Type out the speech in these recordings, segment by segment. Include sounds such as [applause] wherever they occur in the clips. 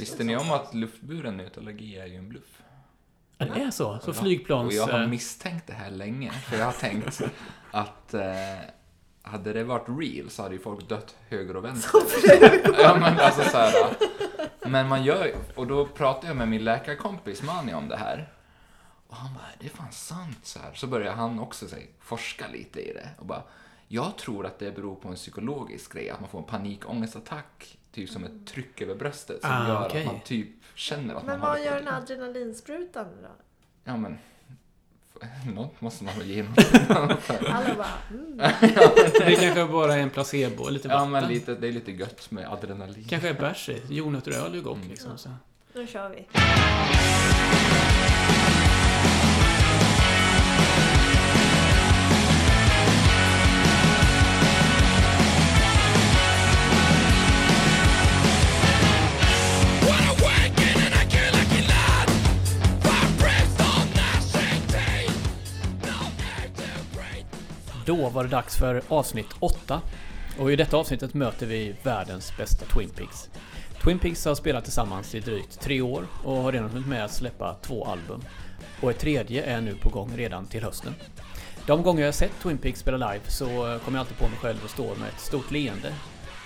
Visste ni om att luftburen neutralagi är ju en bluff? Ja, det är så? Så flygplans... Och jag har eh, misstänkt det här länge, för jag har tänkt [laughs] att eh, hade det varit real så hade ju folk dött höger och vänster. [laughs] ja, men alltså så här, Men man gör och då pratade jag med min läkarkompis Mani om det här. Och han bara, det är fan sant så här. Så började han också så här, forska lite i det och bara, jag tror att det beror på en psykologisk grej, att man får en panikångestattack, typ som ett tryck över bröstet som Ah, gör okej. att man typ känner att Men man har vad det gör på en riktigt. adrenalinsprutan då? Ja, men [laughs] något måste man väl ge [laughs] Alla bara, mm. [laughs] Det kanske bara är en placebo, lite Ja, vatten. men lite, det är lite gött med adrenalin. Kanske är bärs i. Jordnötter och öl är gott Mm. liksom. Så. nu kör vi. Då var det dags för avsnitt 8. Och i detta avsnittet möter vi världens bästa Twin Peaks. Twin Peaks har spelat tillsammans i drygt tre år och har redan hunnit med att släppa två album. Och ett tredje är nu på gång redan till hösten. De gånger jag sett Twin Peaks spela live så kommer jag alltid på mig själv och står med ett stort leende.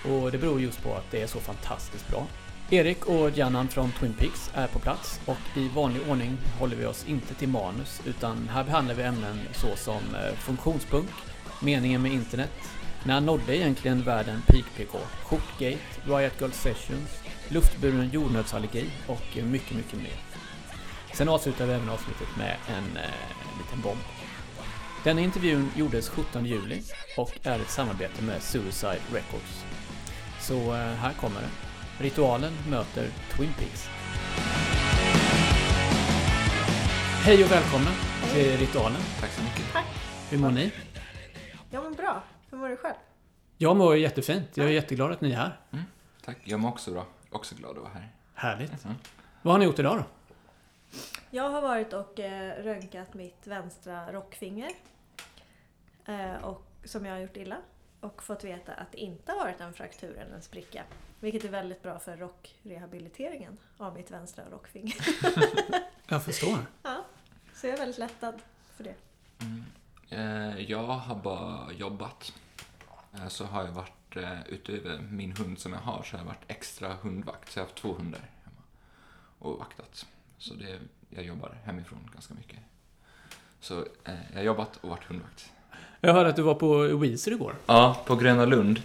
Och det beror just på att det är så fantastiskt bra. Erik och Janan från Twin Peaks är på plats och i vanlig ordning håller vi oss inte till manus utan här behandlar vi ämnen såsom funktionspunkt, funktionspunk, meningen med internet, när nådde egentligen världen peak PK, Skjortgate, Riot Girl Sessions, luftburen jordnötsallergi och mycket, mycket mer. Sen avslutar vi även avsnittet med en eh, liten bomb. Denna intervjun gjordes 17 juli och är ett samarbete med Suicide Records. Så eh, här kommer det. Ritualen möter Twin Peaks. Hej och välkomna till Ritualen. Tack så mycket. Hur mår ni? Ja men bra. Hur mår du själv? Jag mår jättefint. Jag är jätteglad att ni är här. Tack. Jag mår också bra. Också glad att vara här. Härligt. Mm. Vad har ni gjort idag då? Jag har varit och eh, röntgat mitt vänstra rockfinger. Eh, och, som jag har gjort illa. Och fått veta att det inte har varit en fraktur eller en spricka. Vilket är väldigt bra för rockrehabiliteringen av mitt vänstra rockfinger. [laughs] Jag förstår. ja, så jag är väldigt lättad för det. Eh, jag har bara jobbat. Eh, så har jag varit, eh, utöver min hund som jag har, så har jag varit extra hundvakt. Så jag har haft två hundar hemma och vaktat. Så det, jag jobbar hemifrån ganska mycket. Så jag har jobbat och varit hundvakt. Jag hörde att du var på Weezer igår. Ja, på Gröna Lund.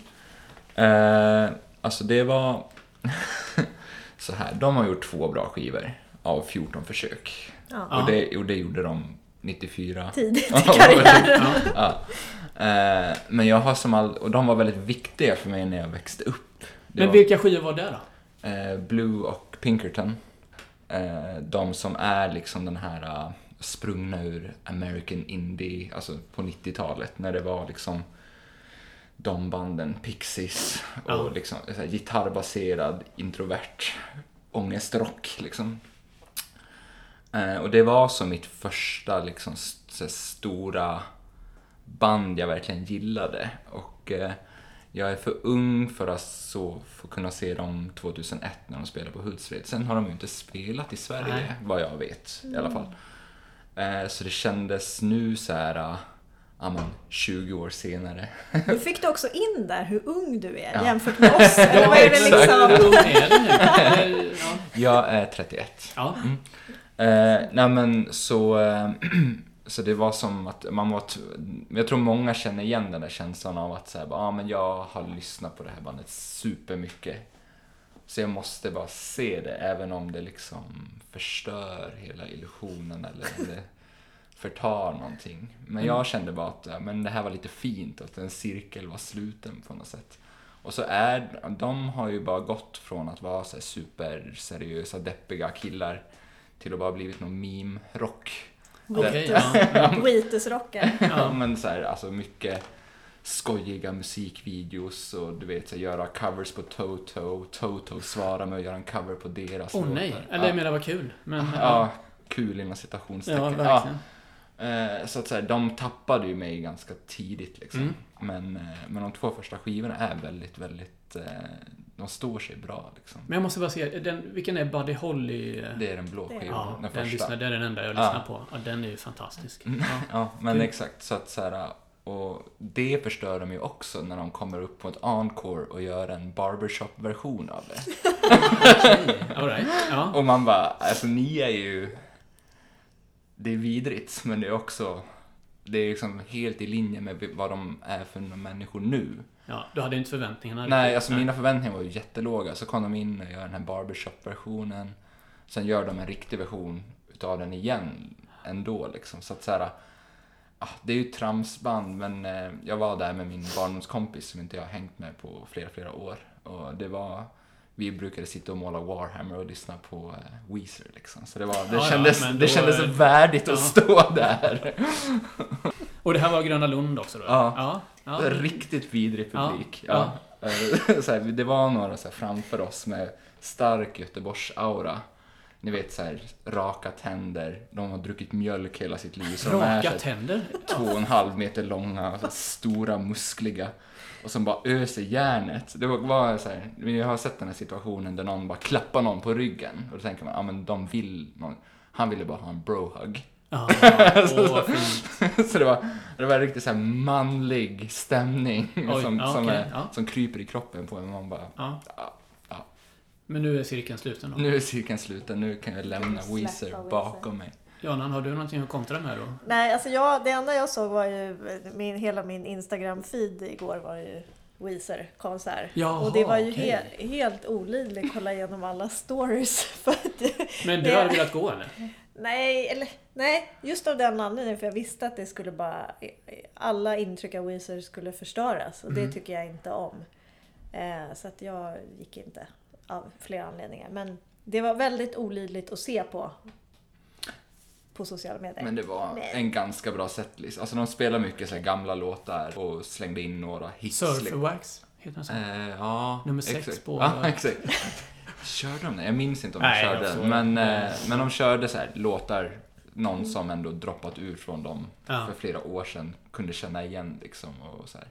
Eh, alltså det var [laughs] så här, de har gjort två bra skivor av 14 försök. Ja. Och, det, och det gjorde de 94. Tidigt i karriären. ja. Eh, men jag har som all, och de var väldigt viktiga för mig när jag växte upp. Det Men var, vilka skivor var det då? eh, Blue och Pinkerton. Eh, de som är liksom den här sprungna ur American Indie, alltså på 90-talet när det var liksom de banden, Pixies och Ja. liksom så här, gitarrbaserad, introvert ångestrock liksom. Eh, och det var som mitt första liksom stora band jag verkligen gillade. Och eh, jag är för ung för att så få kunna se dem 2001 när de spelade på Hultsfred. Sen har de ju inte spelat i Sverige, Nej. vad jag vet i alla fall. Eh, så det kändes nu så här, eh, ja men 20 år senare. [laughs] Du fick du också in där hur ung du är Ja. jämfört med oss. Eller vad är det exakt. liksom? Hur ung är du nu? Eller, [laughs] ja. Jag är 31. Ja. Eh, nej men så, eh, [clears throat] så det var som att man var, jag tror många känner igen den där känslan av att säga, ah, men jag har lyssnat på det här bandet supermycket. Så jag måste bara se det, även om det liksom förstör hela illusionen eller om det [laughs] förtar någonting. Men jag kände bara att ja, men det här var lite fint, att en cirkel var sluten på något sätt. Och så är, de har ju bara gått från att vara så superseriösa, deppiga killar till att bara blivit någon meme-rock. Okej, ja. [laughs] ja. Wheatusrockare. [laughs] Ja, men så här, alltså mycket skojiga musikvideos och du vet, så här, göra covers på Toto. Toto svarar med att göra en cover på deras Åh nej. låtar. Eller ja. jag menar vad kul. Men, ja, kul inom citationstecken. ja, verkligen. Eh, Så att här, de tappade ju mig ganska tidigt liksom. Mm. Men, eh, men de två första skivorna är väldigt, väldigt eh, de står sig bra liksom. Men jag måste bara säga, den, vilken är Buddy Holly? Det är den blå skivan, Ja, den den, lyssnar, det är den enda jag Ja. lyssnar på. Ja, den är ju fantastisk. Mm. Ja. Ja, men exakt. Så att så här, och det förstör de ju också när de kommer upp på ett encore och gör en barbershop-version av det. [laughs] All right. Ja. Och man bara, alltså ni är ju... Det är vidrigt, men det är också... Det är liksom helt i linje med vad de är för människor nu. Ja, du hade inte förväntningarna? Nej, alltså mina förväntningar var ju jättelåga. Så kom de in och gör den här barbershop-versionen. Sen gör de en riktig version utav den igen ändå liksom. Så att så här, ah, det är ju tramsband men eh, jag var där med min barndomskompis som inte jag har hängt med på flera, flera år. Och det var, vi brukade sitta och måla Warhammer och lyssna på eh, Weezer liksom. Så det, var, det, Ja, ja, kändes, men det kändes [laughs] värdigt ja. att stå där. Och det här var Gröna Lund också då? Ja. Ja. Riktigt vidrig publik. ja. Ja. Eh, [laughs] så här, det var några så här framför oss med stark Göteborgs-aura. Ni vet så här, raka tänder, de har druckit mjölk hela sitt liv. Så de är Raka tänder? två och en halv meter långa, så här, stora, muskliga. Och som bara öser järnet. Det var- var så här, jag har sett den här situationen där någon bara klappar någon på ryggen. Och då tänker man, ja men de vill, någon, han ville bara ha en bro-hug. [laughs] Vad fint. [laughs] så det var, det var en riktigt så här manlig stämning [laughs] Oj, som, ja, som, okej, är, ja. som kryper i kroppen på en. Man bara, Ja. Men nu är cirkeln sluten då? nu är cirkeln sluten, nu kan jag lämna Weezer Weezer. bakom mig. Janan, har du någonting att kontra med då? Nej, alltså jag, det enda jag såg var ju, min, hela min Instagram-feed igår var ju Weezer-konsert. Och det var ju okej. he, helt olidligt att kolla igenom alla stories. För att, Men du hade velat gå eller? Nej, eller, nej, just av den anledningen för jag visste att det skulle bara, alla intryck av Weezer skulle förstöras och det Mm. tycker jag inte om. Eh, så att jag gick inte av flera anledningar. Men det var väldigt olidligt att se på på sociala medier. Men det var Nej. en ganska bra setlist. Alltså de spelar mycket så här gamla låtar och slängde in några hits. liksom. Surferwax, heter den så? Eh, ja, Nummer sex exakt. på- Ja, [laughs] exakt. Körde de det? Jag minns inte om de Nej, jag körde. Men, eh, men de körde så här låtar, någon som ändå droppat ur från dem Ja. för flera år sedan kunde känna igen liksom. Och så, här.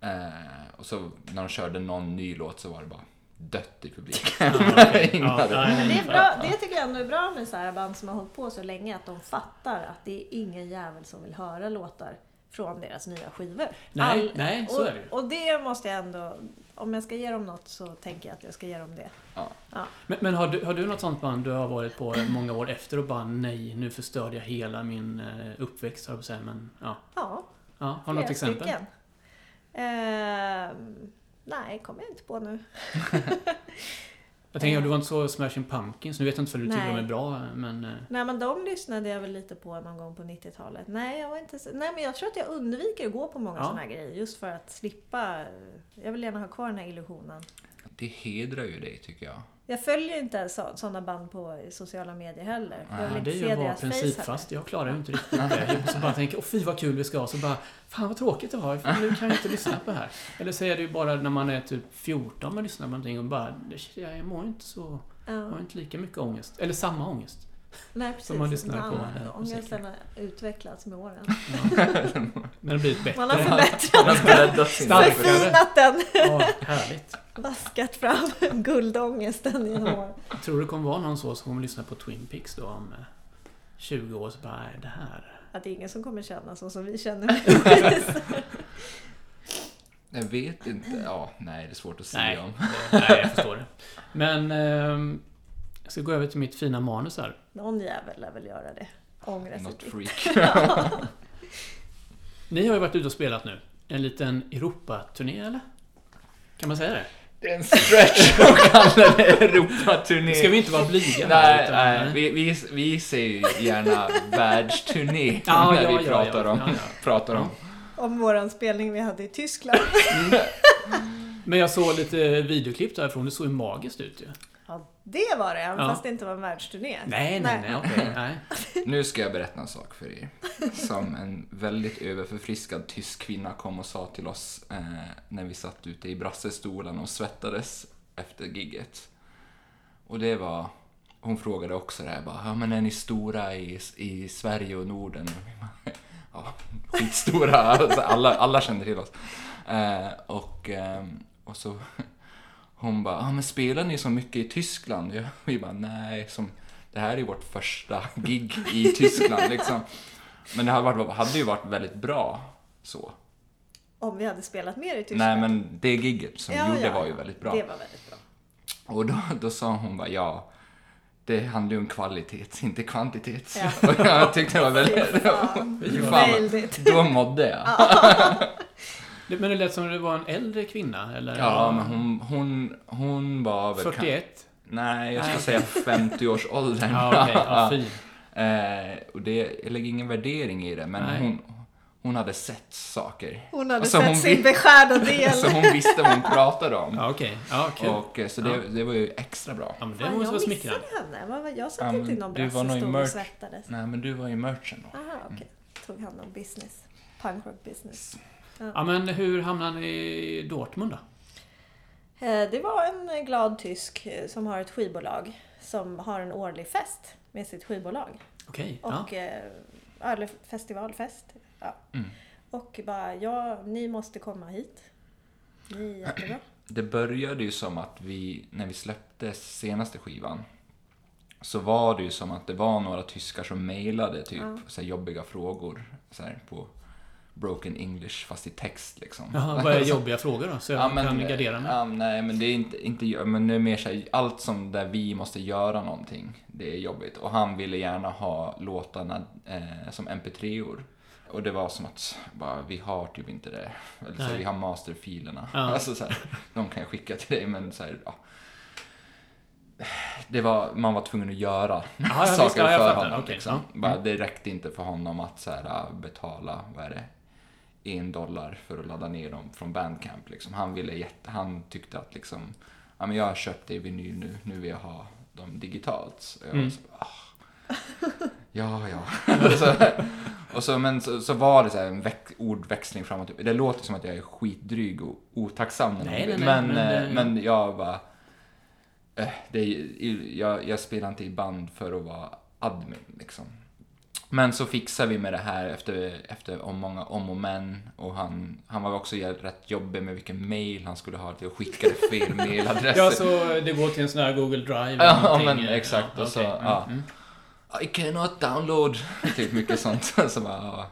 Eh, och så när de körde någon ny låt så var det bara dött i publiken. Ja, [laughs] okej. Ingen Ja, hade- nej, Men det, är bra, det tycker jag ändå är bra med så här band som har hållit på så länge, att de fattar att det är ingen jävel som vill höra låtar från deras nya skivor. Nej, nej, så och, är det ju. Och det måste jag ändå, om jag ska ge dem något så tänker jag att jag ska ge dem det. Ja. Ja. Men, men har, du, har du något sånt band du har varit på många år efter och bara nej, nu förstörde jag hela min eh, uppväxt, höll jag säga. Men ja. Ja, ja har du något exempel? stycken. Ehm, nej, kommer jag inte på nu. [laughs] [laughs] Jag tänker, du var inte så Smashing Pumpkins, nu vet jag inte för du tycker Nej. de är bra, men... eh, Nej men de lyssnade jag väl lite på någon gång på 90-talet. Nej, jag var inte så... Nej men jag tror att jag undviker att gå på många Ja. sådana här grejer just för att slippa... Jag vill gärna ha kvar den här illusionen. Det hedrar ju dig tycker jag. Jag följer inte sådana band på sociala medier heller. för Jag Nej, vill det deras face principfast. Jag klarar ju inte riktigt det. Jag så bara tänker, åh fy vad kul vi ska ha. Så bara, fan vad tråkigt det var. för Nu kan jag inte lyssna på det här. Eller så är det ju bara när man är typ 14 man lyssnar på någonting och bara, jag mår inte så, jag Ja. har inte lika mycket ångest. Eller samma ångest. Nej precis. som man lyssnar på, Men eh, Ångesten har utvecklats med åren. Men [laughs] det blivit bättre. Man har Man förbättrat Starkare. Förfinat den! Ja, härligt. Vaskat fram guldångesten genom åren. Tror du det kommer vara någon så som kommer lyssna på Twin Peaks då om eh, 20 år så bara, nej det här. Att det är ingen som kommer känna så som vi känner. [laughs] Jag vet inte. Ja, nej, det är svårt att säga om. nej jag förstår det. Men jag ska gå över till mitt fina manus här. Någon jävel lär väl göra det. Ångra liv. freak. [laughs] Ni har ju varit ute och spelat nu. En liten Europaturné eller? Kan man säga det? Det är en stretch att kalla det Europaturné. Ska vi inte vara blyga här? Nej, utan- nej vi, vi, vi säger ju gärna världsturné [laughs] Ja, när ja, vi ja, pratar ja, om. ja, ja. Pratar om. Om våran spelning vi hade i Tyskland. [laughs] Men jag såg lite videoklipp därifrån. Det såg ju magiskt ut ju. Det var det, även Ja. fast det inte var en världsturné. Nej, nej, nej, okej. [laughs] nej. Nu ska jag berätta en sak för er. Som en väldigt överförfriskad tysk kvinna kom och sa till oss eh, när vi satt ute i brassestolen och svettades efter gigget. Och det var, hon frågade också det här bara, ja men är ni stora i, i Sverige och Norden? [laughs] Ja, skitstora, [laughs] alltså, alla, alla kände till oss. Eh, och, ehm, och så hon bara, ah, men spelar ni så mycket i Tyskland? Ja, vi bara, nej, som, det här är vårt första gig i Tyskland liksom. Men det hade, varit, hade ju varit väldigt bra så. Om vi hade spelat mer i Tyskland. Nej, men det gigget som Ja, vi gjorde ja, var ju väldigt bra. Det var väldigt bra. Och då, då sa hon bara, ja, det handlar ju om kvalitet, inte kvantitet. Ja. [laughs] Och jag tyckte det var väldigt... Fy fan. Fy fan. Väldigt. Då mådde jag. [laughs] [laughs] Men det lät som det var en äldre kvinna, eller? Ja, men hon, hon, hon var väl... 41? Nej, jag Nej. skulle säga 50-årsåldern. [laughs] Ja, okej. Ja, [laughs] fin. Eh, och det, jag lägger ingen värdering i det, men Nej. hon, hon hade sett saker. Hon hade Alltså, sett hon sin beskärda del. [laughs] Så hon visste vad hon pratade om. Ja, okej. Ja, kul. Och, eh, så det, Ja. det var ju extra bra. Ja, men det måste jag vara smickrande. henne. Jag satt Ja, inte i någon du brass var och stod och svettades. Nej, men du var i merchen då. Aha, okej. Tog hand om business. Punkrock business. Ja, men hur hamnade ni i Dortmund då? Eh, Det var en glad tysk eh, som har ett skivbolag som har en årlig fest med sitt skivbolag. Okej. Ja. Och, eh, eller festivalfest. Ja. Mm. Och bara, ja, ni måste komma hit. Ni är jättebra. [clears throat] Det började ju som att vi, när vi släppte senaste skivan, så var det ju som att det var några tyskar som mejlade typ Ja. så här jobbiga frågor så här, på broken english, fast i text liksom. Jaha, vad är jobbiga frågor då? Så [laughs] jag Ja, men, kan gardera mig. ja, nej, men det är inte, inte men det är mer så här, allt som där vi måste göra någonting, det är jobbigt. Och han ville gärna ha låtarna eh, som mp3-or. Och det var som att, bara, vi har typ inte det. Eller så, Nej. vi har masterfilerna. Ja. [laughs] Alltså, så här, de kan jag skicka till dig, men så här, ja. Det var, man var tvungen att göra visst, saker jag för honom. Okej, liksom. ja. Bara, Mm. det räckte inte för honom att så här, betala, vad är det, en dollar för att ladda ner dem från Bandcamp. Liksom. Han, ville jätte, han tyckte att liksom, ja, men jag har köpt det i vinyl nu, nu vill jag ha dem digitalt. Och jag Mm. så, ah. [laughs] Ja, ja. och [laughs] så, och så, men så, så var det så en väx, ordväxling fram och tillbaka. Det låter som att jag är skitdryg och otacksam. Nej, nej, nej, men, men eh, det- men jag bara... Eh, det är, jag, jag spelar inte i band för att vara admin liksom. Men så fixar vi med det här efter, efter om många om och men. Och han, han var också rätt jobbig med vilken mail han skulle ha till och skickade fel [laughs] mailadress. Ja, så det går till en sån här Google Drive eller Ja, men exakt, Ja, och så. Mm, ja. mm. I cannot download. [laughs] Typ mycket sånt. [laughs] så bara, ja.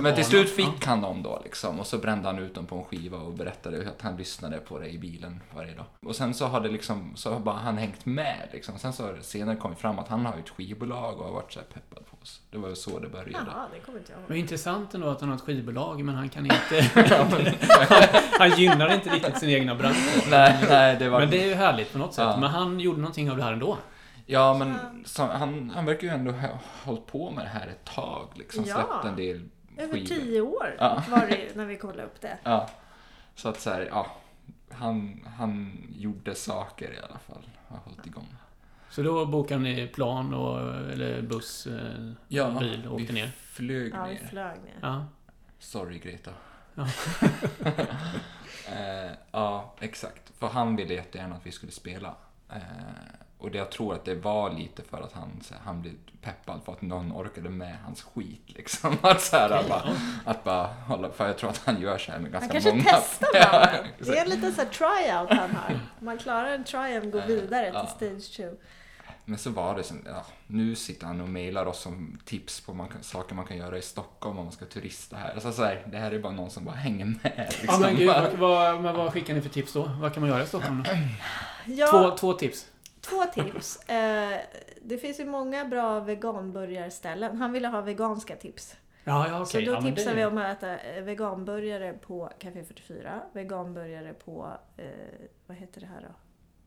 Men till slut fick han dem då liksom. Och så brände han ut dem på en skiva och berättade att han lyssnade på det i bilen varje dag. Och sen så har det liksom, så har bara han hängt med liksom. Sen så har det senare kommit fram att han har ett skivbolag och har varit så här peppad oss. Det var ju så det började. Jaha, det kommer inte jag ihåg. Men intressant ändå att han har ett skivbolag, men han kan inte... [laughs] [laughs] han gynnar inte riktigt sin egna bransch. Nej, nej, det var... Men det är ju härligt på något sätt. Ja. Men han gjorde någonting av det här ändå. Ja, men så, han, han verkar ju ändå ha hållit på med det här ett tag liksom. Ja. Släppt en del Över skivor. tio år Ja. var det när vi kollade upp det. Ja. Så att så här, ja. Han, han gjorde saker i alla fall. Har hållit igång. Så då bokade ni plan och, eller buss, eh, bil och åkte ner. flög Ja, vi ner. flög ner. Ja. Sorry Greta. Ja. [laughs] eh, ja, exakt. För han ville jättegärna att vi skulle spela. Eh, och det, jag tror att det var lite för att han, så här, han blev peppad för att någon orkade med hans skit. Liksom. [laughs] Att, så här, Okej, bara, ja. att bara hålla, för jag tror att han gör så här med Han ganska kanske många. testar [laughs] Ja, bara. Det är en liten så här tryout han har. Om man klarar en tryout, gå vidare Ja. till stage 2. Men så var det som, ja, nu sitter han och mejlar oss om tips på man kan, saker man kan göra i Stockholm om man ska turista här. Alltså så här, det här är bara någon som bara hänger med. Liksom. Ja men gud, vad, vad, vad skickar ni för tips då? Vad kan man göra i Stockholm då? Ja, Två, två tips. två tips. [laughs] Eh, det finns ju många bra veganburgarställen. Han ville ha veganska tips. Ja, ja okej. Så då ja, tipsar det- vi om att äta eh, veganburgare på Café 44. Veganburgare på, eh, vad heter det här då?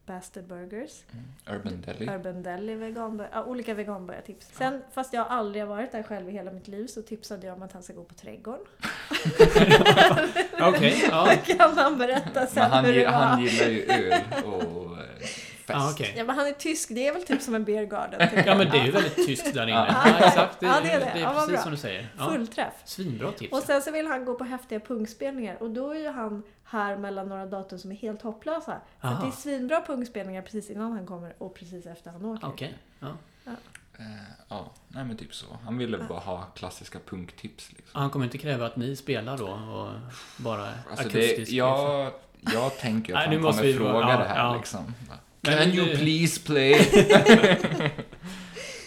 Bastard Burgers. Urban Deli. Urban Deli veganburgare. Ja, olika veganburgartips. Sen, fast jag aldrig har varit där själv i hela mitt liv så tipsade jag om att han ska gå på trädgården. [laughs] Okej, ja. [laughs] kan han berätta sen Men han, hur det var. han gillar ju öl och eh, fest. Ja, okej. Ja men han är tysk, det är väl typ som en beer garden. Ja men det är ju väldigt tyst där inne. Ja. Ja, exakt. Det, Ja, det är det. det är Ja, precis bra. som du säger. Ja. Fullträff. Svinbra tips. Och sen så vill han gå på häftiga punkspelningar och då är ju han här mellan några datum som är helt hopplösa. För det är svinbra punkspelningar precis innan han kommer och precis efter han åker. Okej. Ja. Eh, ja, nej men typ så. Han ville bara ha klassiska punktips liksom. Han kommer inte kräva att ni spelar då och bara Alltså akustiskt? det, jag, jag tänker Nej, att nu han måste kommer vi- fråga ja, det här ja. liksom. Men Can nu- you please play? [laughs]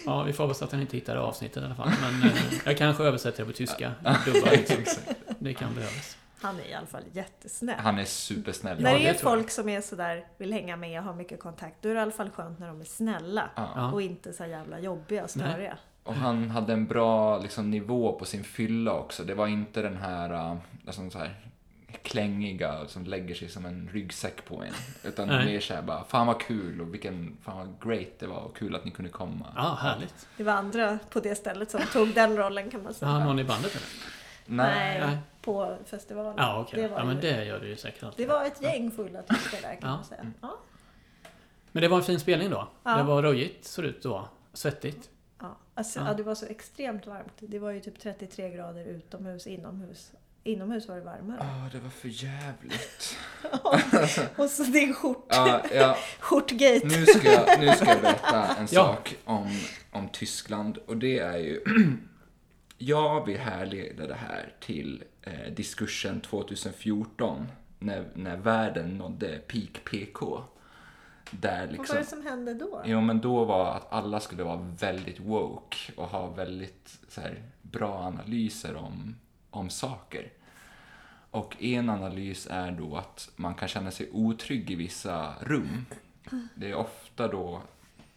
Ja, vi får hoppas att han inte hittade avsnittet i alla fall. Men eh, jag kanske översätter det på tyska. Dubbar liksom. [laughs] Det kan behövas. Han är i alla fall jättesnäll. Han är supersnäll. när Ja, det är folk som är sådär, vill hänga med och ha mycket kontakt, då är det i alla fall skönt när de är snälla. Ja. Och inte så jävla jobbiga och störiga. Och han hade en bra liksom, nivå på sin fylla också. Det var inte den här, alltså, så här klängiga som lägger sig som en ryggsäck på en. Utan Nej. mer såhär bara, fan vad kul och vilken, fan vad great det var och kul att ni kunde komma. Ja, härligt. Det var andra på det stället som tog den rollen kan man säga. Har han någon i bandet eller? Nej, Nej. på festivalen. Ja, okej. det, var Ja, men det gör det ju säkert alltid. det var ett gäng fulla tyskar där kan Ja. man säga. Ja. Men det var en fin spelning då? Ja. Det var röjigt, såg det ut att vara. Svettigt. Ja. Alltså, Ja. ja. det var så extremt varmt. Det var ju typ 33 grader utomhus, inomhus. Inomhus var det varmare. Ja, det var för jävligt. [laughs] Och så din skjort, Ja, ja, [laughs] skjortgate. nu, ska jag, nu ska jag berätta [laughs] en Ja. sak om, om Tyskland. Och det är ju... [clears throat] Jag vill härleda det här till eh, diskursen 2014 när, när världen nådde peak PK. Där Vad liksom... var det som hände då? Jo, men då var att alla skulle vara väldigt woke och ha väldigt så här, bra analyser om, om saker. Och en analys är då att man kan känna sig otrygg i vissa rum. Det är ofta då,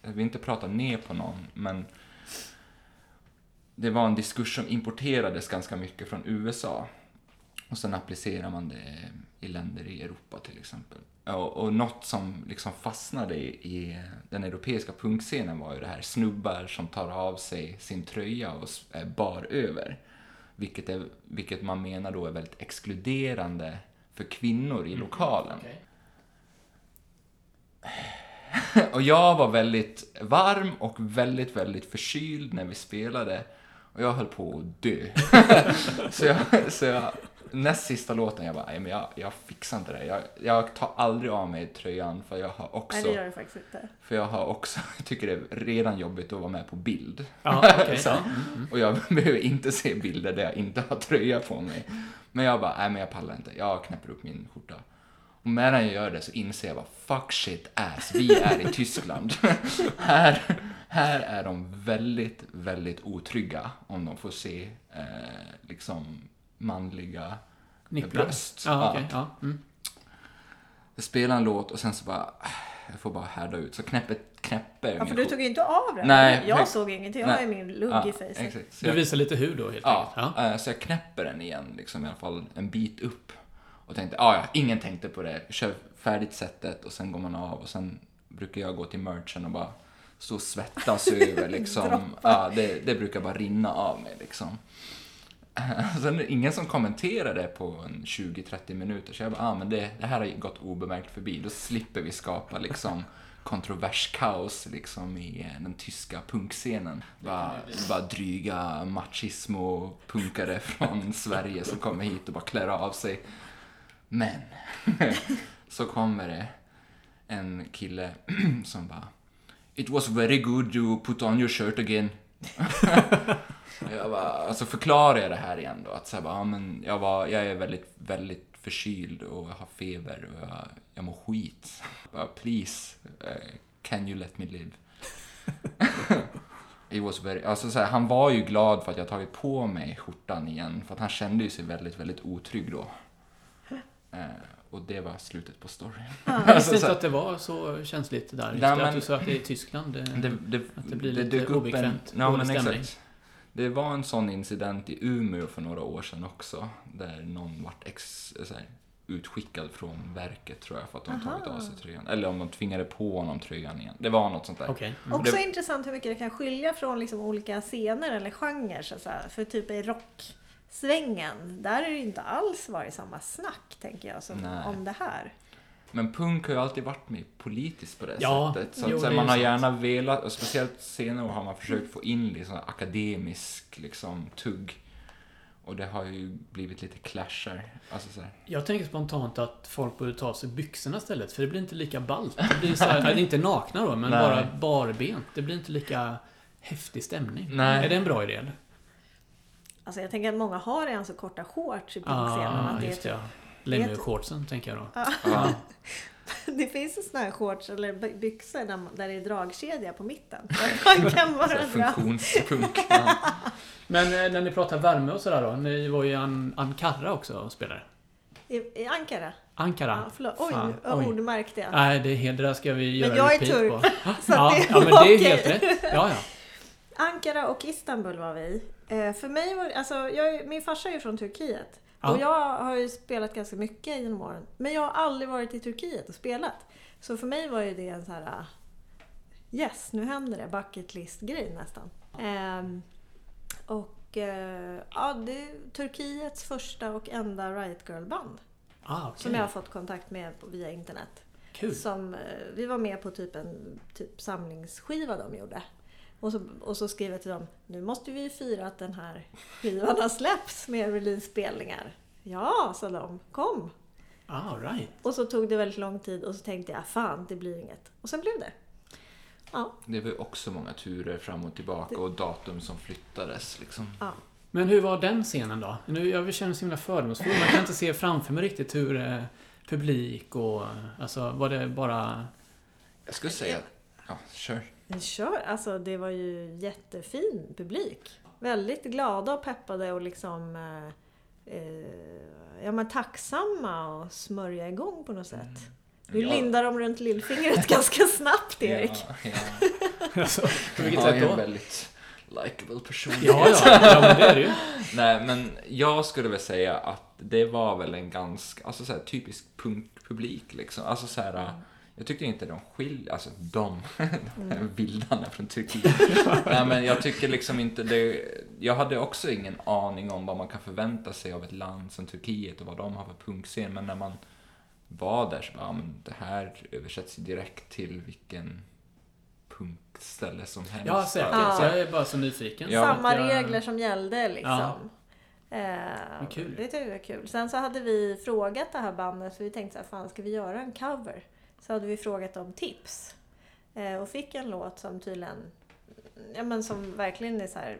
jag vill inte prata ner på någon, men det var en diskurs som importerades ganska mycket från USA. Och sen applicerar man det i länder i Europa till exempel. Och, och något som liksom fastnade i, i den europeiska punkscenen var ju det här snubbar som tar av sig sin tröja och är bar över. Vilket, är, vilket man menar då är väldigt exkluderande för kvinnor i lokalen. [sighs] Och jag var väldigt varm och väldigt, väldigt förkyld när vi spelade. Och jag höll på att dö. [laughs] så jag, så jag, näst sista låten, jag bara, nej men jag, jag fixar inte det. Jag, jag tar aldrig av mig tröjan för jag har Nej, också, det gör det faktiskt inte. för jag har också, [laughs] jag tycker det är redan jobbigt att vara med på bild. Ja, [laughs] okej. Så- ja. Mm. Och jag [laughs] behöver inte se bilder där jag inte har tröja på mig. Men jag bara, nej men jag pallar inte. Jag knäpper upp min skjorta. Och medan jag gör det så inser jag bara, fuck shit ass, vi är i Tyskland. här, här är de väldigt, väldigt otrygga om de får se eh, liksom manliga Nipplar. bröst. Ja, okej. Ja. Mm. Jag spelar en låt och sen så bara, jag får bara härda ut. Så knäpper, knäpper Ja, för du tog ju inte av den. Nej, jag såg ingenting. Jag Nej. har ju min lugg Ja, i. Så Du visar lite hud då helt Ja, enkelt? Ja. eh, så jag knäpper den igen, liksom i alla fall en bit upp. Och tänkte, ah, ja, ingen tänkte på det. Kör färdigt setet och sen går man av och sen brukar jag gå till merchen och bara stå och svettas [laughs] över liksom. Ja, det, det brukar bara rinna av mig liksom. [laughs] Sen är det ingen som kommenterar det på en 20-30 minuter, så jag bara, ah, men det, det här har gått obemärkt förbi. Då slipper vi skapa liksom [laughs] kontroverskaos liksom i eh, den tyska punkscenen. Bara, bara dryga machismo-punkare [laughs] från Sverige som kommer hit och bara klär av sig. Men, så kommer det en kille [clears throat] som bara It was very good you put on your shirt again jag bara, alltså förklarar jag det här igen då, att så här bara, ja, men jag, var, jag är väldigt, väldigt förkyld och jag har feber och jag, jag mår skit. Bara, Please, eh, can you let me live? [laughs] It was very, alltså så här, han var ju glad för att jag tagit på mig skjortan igen, för att han kände ju sig väldigt, väldigt otrygg då. Eh, och det var slutet på storyn. [laughs] Jag visste Alltså, så inte att det var så känsligt där. Just Nej, men- att du sa att det är i Tyskland. Det, Det, det, Att det blir det lite dök upp en, obekvämt, ja, men exakt. Det var en sån incident i Umeå för några år sedan också. Där någon vart ex, så här, utskickad från verket tror jag för att de Aha. tagit av sig tröjan. Eller om de tvingade på honom tröjan igen. Det var något sånt där. Okej. Mm. Också Det- intressant hur mycket det kan skilja från liksom olika scener eller genrer. Så. För typ i rocksvängen, där är det inte alls varit samma snack tänker jag som Nej. om det här. Men punk har ju alltid varit mer politiskt på det Ja, sättet. Så jo, att, så man har sant. gärna velat, och speciellt senare har man försökt få in liksom akademisk liksom, tugg. Och det har ju blivit lite clashar. Alltså, så här. Jag tänker spontant att folk borde ta av sig byxorna istället, för det blir inte lika ballt. Det blir så här, [laughs] inte nakna då, men Nej. bara barbent. Det blir inte lika häftig stämning. Nej. Är det en bra idé eller? Alltså jag tänker att många har redan så korta shorts i punkscenen. Ah, att det är just det. typ Ja. Längdshortsen tänker jag då. Ja. [laughs] Det finns ju såna här shorts eller by- byxor där, det är dragkedja på mitten. [laughs] Man kan dra. Funktionspunk. [laughs] Ja. Men eh, när ni pratar värme och sådär då. Ni var ju i An- Ankara också och spelade. I, I Ankara? Ankara. Ja, förlåt. Oj, Fan, oj. ord märkte jag. Nej, det, är det där ska vi göra jag är turk, på. så ja, det ja, men det är okej. helt rätt. Ja, ja. Ankara och Istanbul var vi. Eh, för mig var alltså, jag, är- min farsa är ju från Turkiet. Ja. Och jag har ju spelat ganska mycket genom åren. Men jag har aldrig varit i Turkiet och spelat. Så för mig var ju det en så här... ah, Yes, nu händer det. Bucket list-grej nästan. Ehm, och eh, ja, det är Turkiets första och enda Riot Girl-band. Ah, okej. Som jag har fått kontakt med via internet. Kul. Som, eh, vi var med på typ en typ samlingsskiva de gjorde. Och så, och så skrev jag till dem, nu måste vi ju fira att den här skivan har släppts med release-spelningar. Ja, sa de, kom! Ah, right. Och så tog det väldigt lång tid och så tänkte jag, fan det blir inget. Och sen blev det. Ja, Det var ju också många turer fram och tillbaka och datum som flyttades liksom. ja. Men hur var den scenen då? Nu, jag känner mig så himla fördomsfull. Man kan inte se framför mig riktigt hur eh, publik och... Alltså, var det bara... Jag skulle säga, ja, kör. Men kör, alltså det var ju jättefin publik. Väldigt glada och peppade och liksom eh, eh, ja, men tacksamma och smörja igång på något sätt. Nu Mm. Ja. lindar de runt lillfingret [laughs] ganska snabbt Erik. Ja, ja. Alltså, på Jag vilket är sätt då? en väldigt likable person. Ja, ja, ja, men det är det ju. [laughs] Nej, men jag skulle väl säga att det var väl en ganska, alltså så här, typisk punkpublik liksom. Alltså så här, jag tyckte inte de skiljer, alltså de, [laughs] de här vildarna från Turkiet. [laughs] Nej, men jag tycker liksom inte det, jag hade också ingen aning om vad man kan förvänta sig av ett land som Turkiet och vad de har för punkscen, men när man var där så bara, ja, men det här översätts direkt till vilken punkställe som helst. Ja, säkert. Ja. Så jag är bara så nyfiken. Ja. Samma Jag- regler som gällde liksom. Ja. Eh, kul. Det tyckte jag var kul. Sen så hade vi frågat det här bandet, för vi tänkte så här, fan ska vi göra en cover? Så hade vi frågat om tips. Eh, och fick en låt som tydligen, ja men som verkligen är så här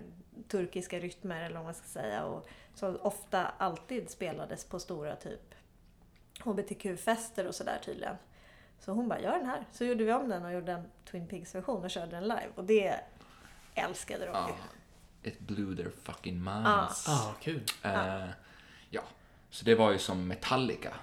turkiska rytmer eller vad man ska säga. Och som ofta alltid spelades på stora typ HBTQ-fester och sådär tydligen. Så hon bara, gör den här. Så gjorde vi om den och gjorde en Twin Pigs-version och körde den live. Och det älskade de Ja, ju. it blew their fucking minds. Ah, kul. Eh, ja, så det var ju som Metallica.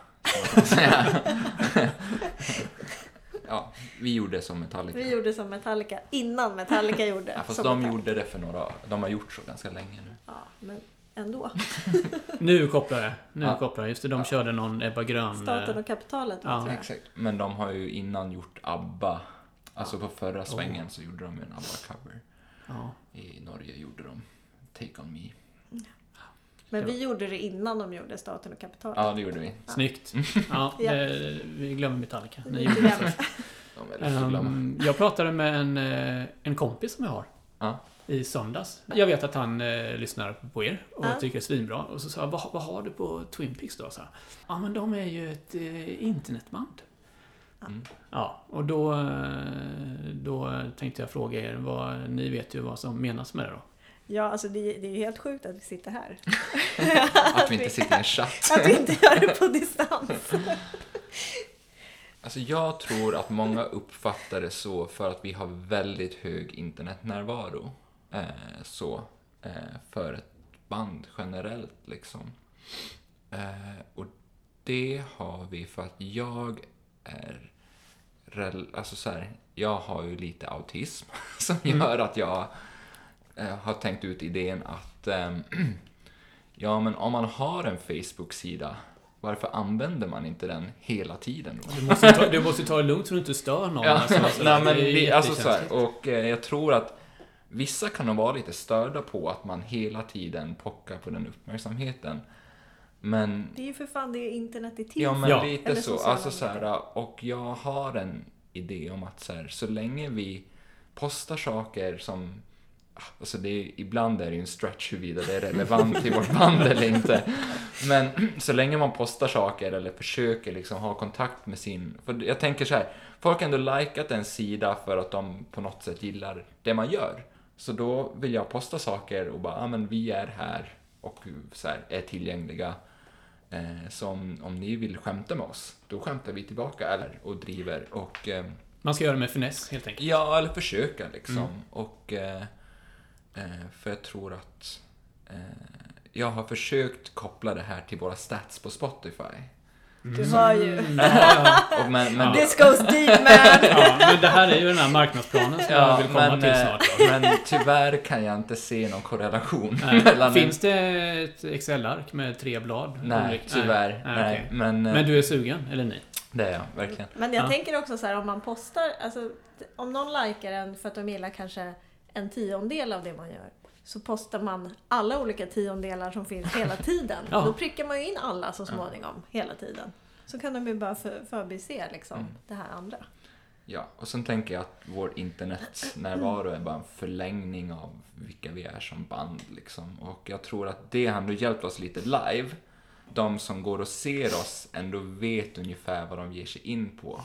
Ja, vi gjorde som Metallica. Vi gjorde som Metallica innan Metallica [laughs] gjorde ja, fast som de Metallica. gjorde det för några De har gjort så ganska länge nu. Ja, men ändå. [laughs] Nu kopplar det. Nu Ja. kopplar det. Just det, de Ja. körde någon Ebba Grön... Staten eh, och kapitalet Ja. tror jag. Exakt. Men de har ju innan gjort ABBA. Alltså på förra svängen så gjorde de en ABBA-cover. Ja. I Norge gjorde de Take On Me. Men vi gjorde det innan de gjorde Staten och kapitalet. Ja, det gjorde vi. Snyggt. [laughs] Ja, vi glömmer Metallica. Ni gjorde det. Ehm, jag pratade med en, eh, en kompis som jag har. Ja. I söndags. Jag vet att han eh, lyssnar på er och Ja. tycker det är svinbra. Och så sa jag, vad, vad har du på Twin Peaks då? Ja men de är ju ett eh, internetband. Mm. Ja, och då, eh, då tänkte jag fråga er, vad, ni vet ju vad som menas med det då. Ja, alltså det, det är ju helt sjukt att vi sitter här. [laughs] Att vi inte sitter i en chatt. Att vi inte gör det på distans. Alltså jag tror att många uppfattar det så för att vi har väldigt hög internetnärvaro. Eh, så, eh, för ett band generellt liksom. Eh, och det har vi för att jag är, alltså så här, jag har ju lite autism [laughs] som gör att jag har tänkt ut idén att ehm, [clears throat] ja men om man har en Facebook-sida varför använder man inte den hela tiden då? Du måste ta, du måste ta det lugnt så du inte stör någon. Ja, alltså, alltså, nej, men det är vi, alltså så här, och eh, jag tror att vissa kan nog vara lite störda på att man hela tiden pockar på den uppmärksamheten. Men, Det är ju för fan det internet är till ja men Ja. lite Eller så. Alltså så här, och jag har en idé om att så, här, så länge vi postar saker som Alltså det är, ibland är det ju en stretch huruvida det är relevant i vårt band eller inte. Men [clears throat] så länge man postar saker eller försöker liksom ha kontakt med sin... För jag tänker så här, folk har ändå likat en sida för att de på något sätt gillar det man gör. Så då vill jag posta saker och bara, ja ah, men vi är här och så här, är tillgängliga. Eh, så om, om ni vill skämta med oss, då skämtar vi tillbaka eller, och driver. Och, eh, Man ska göra det med finess helt enkelt. ja, eller försöka liksom. Mm. Och, eh, eh, för jag tror att eh, jag har försökt koppla det här till våra stats på Spotify. Du hör ju. Mm, ja, men, men, This goes deep man! [laughs] ja, men det här är ju den här marknadsplanen som jag vill komma men, till eh, snart. Då. men tyvärr kan jag inte se någon korrelation Nej. mellan... Finns det ett Excel-ark med tre blad? Nej, Olika- tyvärr. Nej, Nej, okej. Men, eh, Men du är sugen, eller ni? det är jag verkligen. Men jag Ja. tänker också så här om man postar, alltså om någon likar en för att de gillar kanske en tiondel av det man gör. Så postar man alla olika tiondelar som finns hela [laughs] tiden. Ja. Då prickar man ju in alla så småningom, hela tiden. Så kan de ju bara för, förbise liksom Mm. det här andra. Ja, och sen tänker jag att vår internetnärvaro är bara en förlängning av vilka vi är som band. Liksom. Och jag tror att det har ändå hjälpt oss lite live. De som går och ser oss ändå vet ungefär vad de ger sig in på.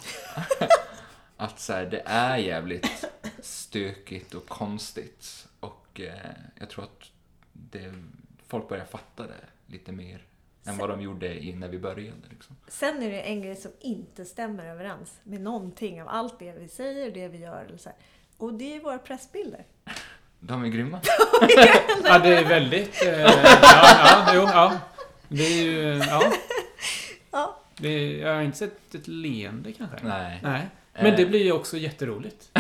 [laughs] att så här, det är jävligt stökigt och konstigt. Och eh, jag tror att det, folk börjar fatta det lite mer än vad de gjorde i, när vi började. Liksom. Sen är det en grej som inte stämmer överens med någonting av allt det vi säger och det vi gör. Eller så här. Och det är våra pressbilder. [laughs] [laughs] De är grymma. Ja, det är väldigt... Eh, ja, ja, jo, ja. Det är ju... Ja. Ja. Det är, jag har inte sett ett leende kanske. Nej. Nej. Men det Eh. blir ju också jätteroligt.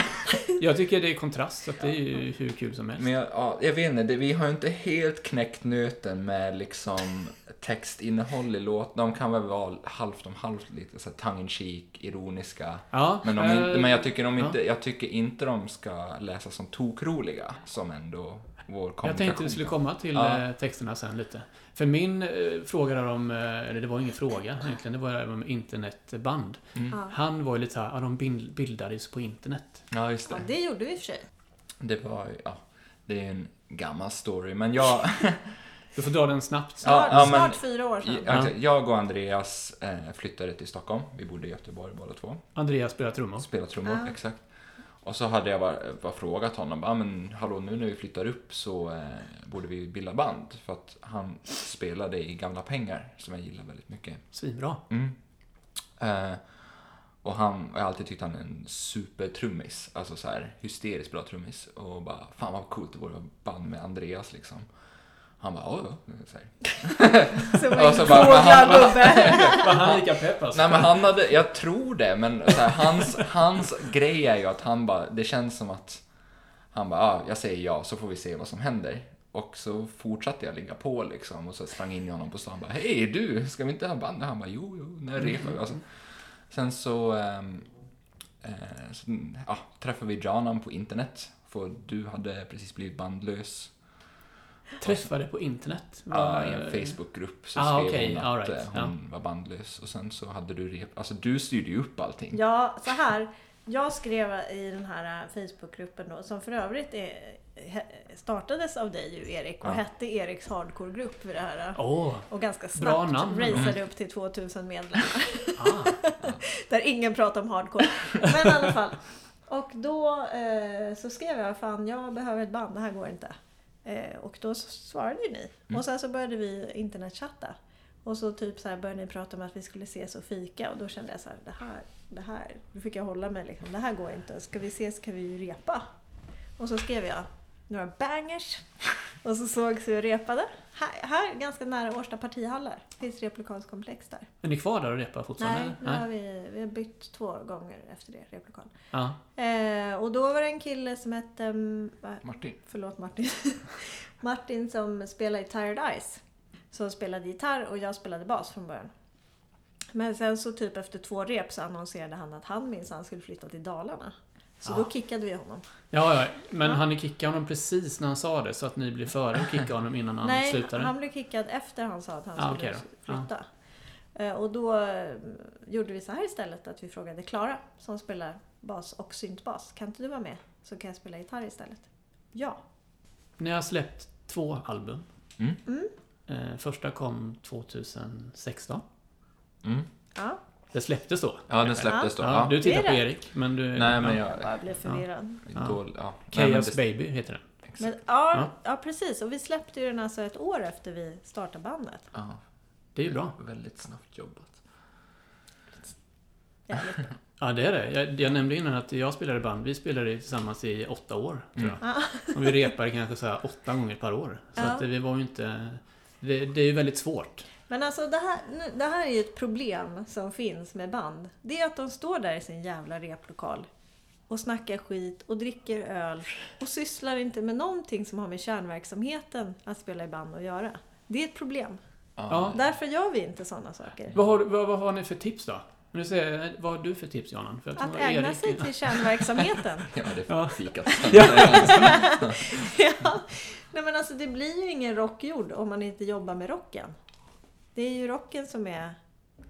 Jag tycker det är kontrast, så det är ju hur kul som helst. Men jag, ja, jag vet inte, det, vi har ju inte helt knäckt nöten med liksom textinnehåll i låt. De kan väl vara halvt om halvt lite så här tongue in cheek, ironiska. Ja, Men, de, inte, men jag, tycker de ja. inte, jag tycker inte de ska läsas som tokroliga, som ändå vår. Jag tänkte vi skulle komma till Ja. eh, texterna sen lite. För min eh, fråga där om, eh, eller det var ingen fråga egentligen, det var om internetband. Mm. Ja. Han var ju lite såhär, ja de bild- bildades på internet. Ja, just ja, det. det gjorde vi i och för sig. Det var ja, det är en gammal story, men jag, [laughs] Du får dra den snabbt. Snart, Ja, men- snart fyra år sedan. jag, jag och Andreas eh, flyttade till Stockholm. Vi bodde i Göteborg båda två. Andreas spelar trummor. Spela trummor, Ja. exakt. Och så hade jag bara, bara frågat honom, bara, men hallå nu när vi flyttar upp så eh, borde vi bilda band. För att han spelade i Gamla Pengar, som jag gillar väldigt mycket. Svinbra. Mm. Eh, och han, jag har alltid tyckt han är en supertrummis, alltså så här hysteriskt bra trummis. Och bara, fan vad coolt det vore att band med Andreas liksom. Han bara, ja, ja. Så här. [laughs] Som en så bara, han- gubbe. [laughs] Var han lika pepp alltså? Nej men han hade, jag tror det, men så här, hans, hans grej är ju att han bara, det känns som att han bara, ah, jag säger ja så får vi se vad som händer. Och så fortsatte jag ligga på liksom och så sprang in i honom på stan bara, hej du, ska vi inte ha band? Han bara, jo, jo, när repar vi? Alltså. Sen så, eh, så ja, träffade vi Janan på internet, för du hade precis blivit bandlös. Träffade på internet? Ja, i en Facebookgrupp så Ah, skrev okej, hon att right, eh, hon var bandlös. Och sen så hade du rep, alltså du styrde ju upp allting. Ja, så här. Jag skrev i den här äh, Facebookgruppen då, som för övrigt är, startades av dig ju Erik och Ja. hette Eriks Hardcore-grupp vid det här. Åh, Och ganska Bra snabbt namn. raceade upp till 2000 medlemmar. ah. [laughs] Där ingen pratar om hardcore. Men i alla fall. Och då eh, så skrev jag, fan jag behöver ett band, det här går inte. Eh, och då svarade ju ni. Mm. Och sen så började vi internetchatta. Och så typ så här började ni prata om att vi skulle ses och fika och då kände jag så här, det här, det här, då fick jag hålla mig liksom, det här går inte. Ska vi ses kan vi ju repa. Och så skrev jag några bangers. Och så sågs vi och repade. Här, här ganska nära Årsta partihallar. Finns replokalskomplex där. Är ni kvar där och repar fortfarande? Nej, nu har vi, vi har bytt två gånger efter det, replokal. Ja. Eh, och då var det en kille som hette, mm, va- Martin. förlåt Martin, [laughs] Martin som spelade i Tired Eyes. Som spelade gitarr och jag spelade bas från början. Men sen så typ efter två rep så annonserade han att han minsann skulle flytta till Dalarna. Så Ja. då kickade vi honom. Ja, ja, men Ja. han ni kickade honom precis när han sa det så att ni blev före och kickade honom innan han Nej, slutade? han blev kickad efter han sa att han Ah, skulle då. flytta. Eh, Och då eh, gjorde vi så här istället att vi frågade Klara som spelar bas och syntbas. Kan inte du vara med? Så kan jag spela gitarr istället. Ja. Ni har släppt två album. Mm. Mm. Eh, första kom 2016. Mm. Ja, Det släpptes då? Ja, den släpptes då. Ja, Ja. du tittar på. Erik, men du... Nej, men ja. jag... jag blev förvirrad. Ja. Ja. Chaos det- Baby heter den. Men, Exakt. ja, Ja. precis. Och vi släppte ju den alltså ett år efter vi startade bandet. Ja. Det är ju bra. Väldigt snabbt jobbat. [laughs] Ja, det är det. Jag, jag nämnde innan att jag spelade band. Vi spelade tillsammans i åtta år, tror jag. Ja. Och vi repade kanske så här åtta gånger per år. Så Ja. att vi var ju inte... Det, det är ju väldigt svårt. Men alltså det här, nu- det här är ju ett problem som finns med band. Det är att de står där i sin jävla replokal och snackar skit och dricker öl och sysslar inte med någonting som har med kärnverksamheten att spela i band att göra. Det är ett problem. Ja. Därför gör vi inte sådana saker. Vad har, vad, vad har ni för tips då? Men du säger, vad har du för tips, Janan? För Att ägna Erik- sig till kärnverksamheten. [laughs] Ja, det Ja. är fikat. [laughs] [laughs] ja. Nej men alltså det blir ju ingen rock gjord om man inte jobbar med rocken. Det är ju rocken som är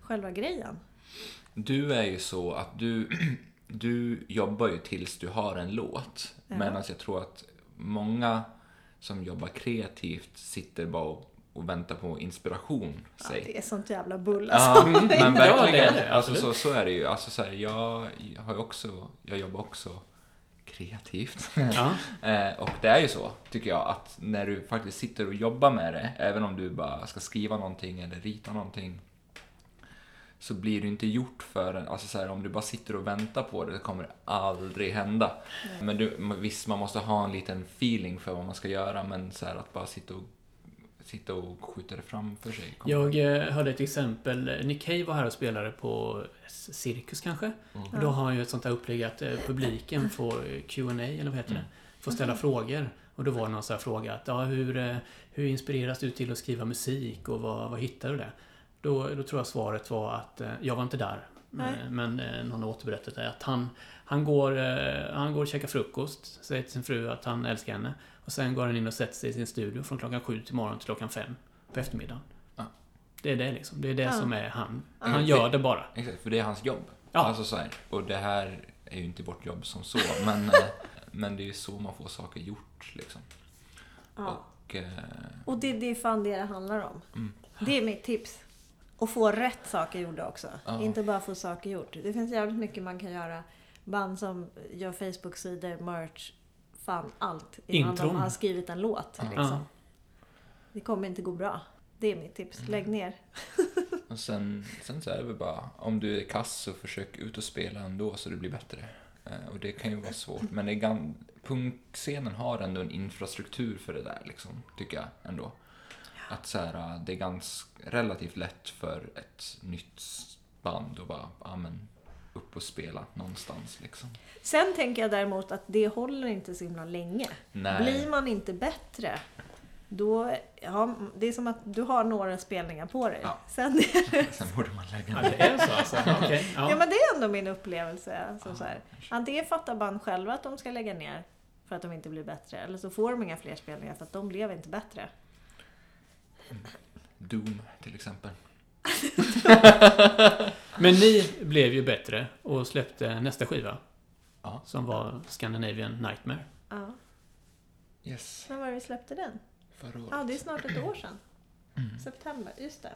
själva grejen. Du är ju så att du, [clears throat] du jobbar ju tills du har en låt. Ja. Medan jag tror att många som jobbar kreativt sitter bara och, och väntar på inspiration. Ja, Säg. det är sånt jävla bull Ja, alltså. men [laughs] Ja, verkligen. är det, alltså, så, så är det ju. Alltså, så här, jag, har också, jag jobbar också kreativt. [laughs] Ja. Eh, och det är ju så, tycker jag, att när du faktiskt sitter och jobbar med det, även om du bara ska skriva någonting eller rita någonting, så blir det inte gjort förrän, alltså så här, om du bara sitter och väntar på det, det kommer aldrig hända. Men du, visst, man måste ha en liten feeling för vad man ska göra, men så här, att bara sitta och, sitta och skjuta det framför sig. kommer- Jag eh, hörde ett exempel. Nick Cave var här och spelade på Cirkus kanske. Mm. Och då har han ju ett sånt här upplägg att eh, publiken får eh, Q&A eller vad heter Mm. det? Får ställa frågor. Och då var det någon sån här fråga att ja, hur, eh, hur inspireras du till att skriva musik och vad, vad hittar du det? Då, då tror jag svaret var att eh, jag var inte där. Nej. Men eh, någon har återberättat det. Att han, han, går, eh, han går och käkar frukost. Säger till sin fru att han älskar henne. Och sen går han in och sätter sig i sin studio från klockan sju till morgon till klockan fem på eftermiddagen. Ja. Det är det liksom. Det är det Ja. som är han. Ja. Han gör det bara. Exakt, för det är hans jobb. Ja. Alltså så här, och det här är ju inte vårt jobb som så, men, [laughs] eh, men det är ju så man får saker gjort liksom. Ja. Och, eh, Och det, det är fan det det handlar om. Mm. Det är mitt tips. Och få rätt saker gjorda också. Ja. Inte bara få saker gjort. Det finns jävligt mycket man kan göra. Band som gör Facebook-sidor, merch, fan allt. Innan Intron. de har skrivit en låt. Liksom. Ja. Det kommer inte gå bra. Det är mitt tips. Lägg ner. [laughs] och sen, sen så är det väl bara, om du är kass så försök ut och spela ändå så det blir bättre. Eh, och det kan ju vara svårt, men det är gan- punkscenen har ändå en infrastruktur för det där liksom, tycker jag ändå. Att så här, det är ganska relativt lätt för ett nytt band att bara, ja men, upp och spela någonstans liksom. Sen tänker jag däremot att det håller inte så himla länge. Nej. Blir man inte bättre, då... Ja, det är som att du har några spelningar på dig. Ja. Sen är [laughs] det, Sen borde man lägga Ja, ner. det är så alltså? [laughs] Okej. ja. Ja. men det är ändå min upplevelse. Alltså, så här. Antingen fattar band själva att de ska lägga ner för att de inte blir bättre. Eller så får de inga fler spelningar för att de blev inte bättre. Doom till exempel. [laughs] Men ni blev ju bättre och släppte nästa skiva. Ja. Som var Scandinavian Nightmare. Ja. Yes, När var det vi släppte den? förra året. Ja, det är snart ett år sedan. [clears throat] Mm. September, just det.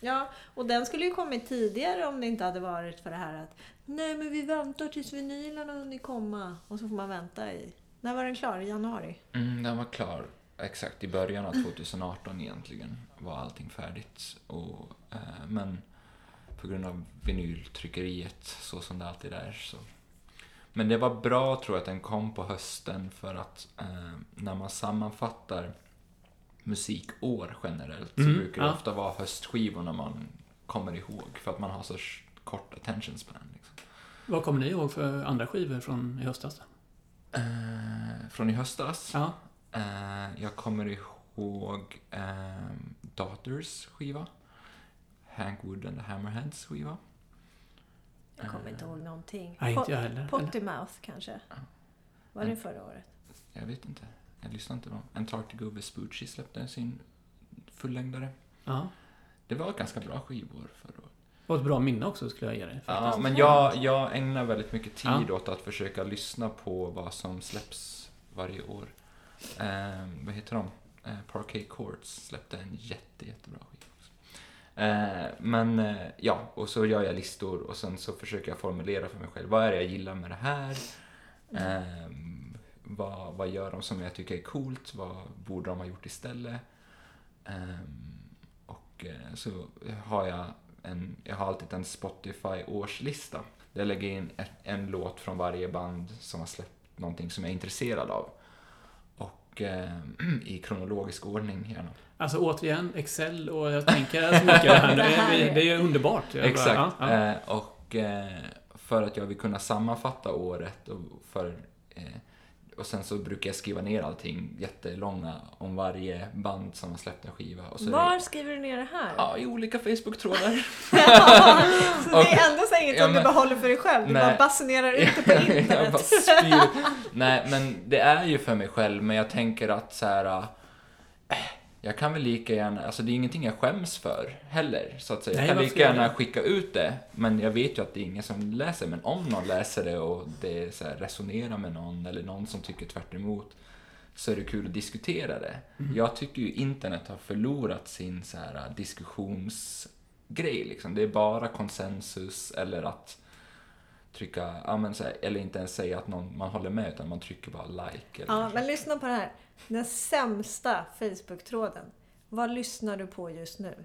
Ja, och den skulle ju kommit tidigare om det inte hade varit för det här att Nej men vi väntar tills vinylen har hunnit komma. Och så får man vänta i... När var den klar? I januari? Mm, den var klar exakt i början av 2018 egentligen var allting färdigt. Och, men på grund av vinyltryckeriet, så som det alltid är. Så. Men det var bra tror jag att den kom på hösten för att eh, när man sammanfattar musikår generellt Mm, så brukar det ja. ofta vara höstskivorna man kommer ihåg för att man har så kort attention span. Liksom. Vad kommer ni ihåg för andra skivor från i höstas? Eh, från i höstas. Ja. Eh, jag kommer ihåg eh, Daughters skiva. Hank Wood and the Hammerheads skiva. Jag kommer inte ihåg någonting. Nej, inte jag heller. Potty Mouth kanske? Ja. Var det Mm. förra året? Jag vet inte. Jag lyssnade inte på dem. Antarctica Vespucci släppte sin fullängdare. Ja. Det var ganska bra skivor förra året. Det var ett bra minne också skulle jag ge dig. Ja, men jag, jag ägnar väldigt mycket tid Ja. åt att försöka lyssna på vad som släpps varje år. Eh, vad heter de? Eh, Parquet Courts släppte en jätte, jättebra. Eh, men eh, ja, och så gör jag listor och sen så försöker jag formulera för mig själv. Vad är det jag gillar med det här? Eh, vad, vad gör de som jag tycker är coolt? Vad borde de ha gjort istället? Ehm, eh, och så har jag en, jag har alltid en Spotify-årslista. Där jag lägger in ett, en låt från varje band som har släppt någonting som jag är intresserad av. Och eh, [clears throat] i kronologisk ordning gärna. Alltså återigen, Excel och jag tänker så mycket det här. [laughs] Det här Det, är- det är underbart. Jag bara- Exakt. ja, ja. Eh, och eh, för att jag vill kunna sammanfatta året och för eh, och sen så brukar jag skriva ner allting jättelånga om varje band som har släppt en skiva. Och så Var det, skriver du ner det här? ja, i olika Facebook-trådar. [laughs] så det är ändå så inget Ja, som du men- behåller för dig själv? Du Nej. bara basunerar ut det [laughs] på internet? bara. Nej, men det är ju för mig själv, men jag tänker att så här. Jag kan väl lika gärna, alltså det är ingenting jag skäms för heller. Så att säga. Nej, jag kan lika gärna skicka ut det, men jag vet ju att det är ingen som läser. Men om någon läser det och det så här, resonerar med någon, eller någon som tycker tvärt emot så är det kul att diskutera det. Mm. Jag tycker ju internet har förlorat sin så här diskussionsgrej. Liksom. Det är bara konsensus eller att trycka, ja, men så här, eller inte ens säga att någon, man håller med utan man trycker bara like. Eller, Ja, men lyssna på det här. Den sämsta Facebook-tråden. Vad lyssnar du på just nu?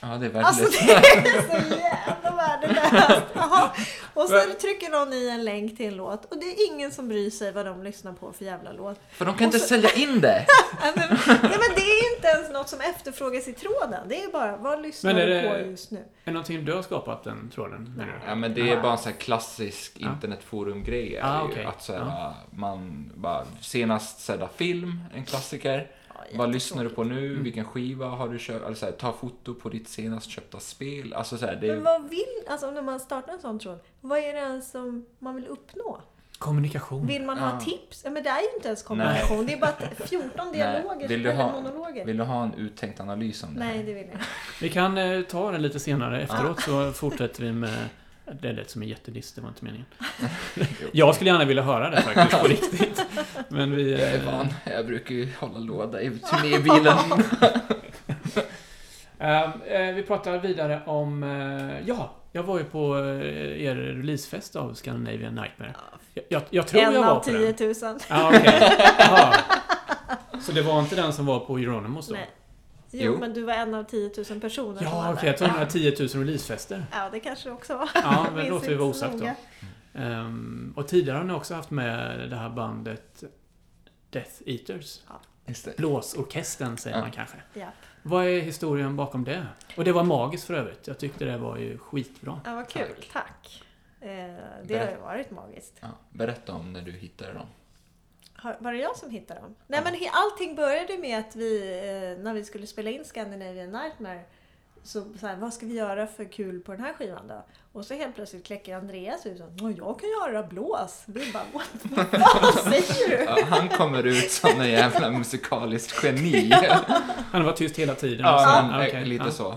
Ja, det är Alltså verkligen det är så jävla värdelöst. [laughs] Jaha. Och så trycker någon i en länk till en låt och det är ingen som bryr sig vad de lyssnar på för jävla låt. För de kan inte och så- sälja in det! [laughs] Ja, men, ja, men det är inte ens något som efterfrågas i tråden. Det är bara, vad lyssnar Men är du det- på just nu? Är det någonting du har skapat den tråden? du? Ja, men det är bara en sån här klassisk Ja. internetforum-grej. Ah, okej. Att så här, Ja. man bara, senast sedda film, en klassiker. Vad lyssnar du på Mm. nu? Vilken skiva har du köpt? Eller så här, ta foto på ditt senast köpta spel. Alltså så här, det Men vad vill, alltså när man startar en sån tråd, vad är det ens som man vill uppnå? Kommunikation. Vill man Ja. ha tips? Men det är ju inte ens kommunikation. Det är bara [laughs] att 14 dialoger Vill du eller ha- monologer. vill du ha en uttänkt analys om det här? Nej, det vill jag inte. Vi kan eh, ta den lite senare efteråt så fortsätter vi med det lät som en jättediss, det var inte meningen. [laughs] Jag skulle gärna vilja höra det faktiskt, på [laughs] riktigt. Men vi... Jag är eh, van. Jag brukar ju hålla låda i turnébilen. [laughs] eh, eh, vi pratar vidare om... Ja, jag var ju på er releasefest av Scandinavian Nightmare. Jag, jag, jag tror en jag var av på den. 10 000. Ja, okej. Jaha. Så det var inte den som var på Euronymous då? Nej. Jo, Jo. men du var en av 10 000 personer Ja, okej. där. Jag trodde det var 10 000 releasefester. Ja, det kanske det också var. Ja, men [laughs] låter vi vara osagt då. Ehm, och tidigare har ni också haft med det här bandet Death Eaters. Det. Blåsorkestern säger Ja. man kanske. Ja. Vad är historien bakom det? Och det var magiskt för övrigt. Jag tyckte det var ju skitbra. ja, vad kul. Tack. Eh, det har ju varit magiskt. Ja, berätta om när du hittade dem. Har, var det jag som hittade dem? Nej Ja. men allting började med att vi, eh, när vi skulle spela in Scandinavian Nightmare, så, så här, vad ska vi göra för kul på den här skivan då? Och så helt plötsligt kläcker Andreas ut och jag kan göra blås. Vi bara, what? vad [laughs] säger du? Ja, han kommer ut som en jävla musikaliskt geni. [laughs] Han var tyst hela tiden. Ja, Så- men, okej, lite ja. så.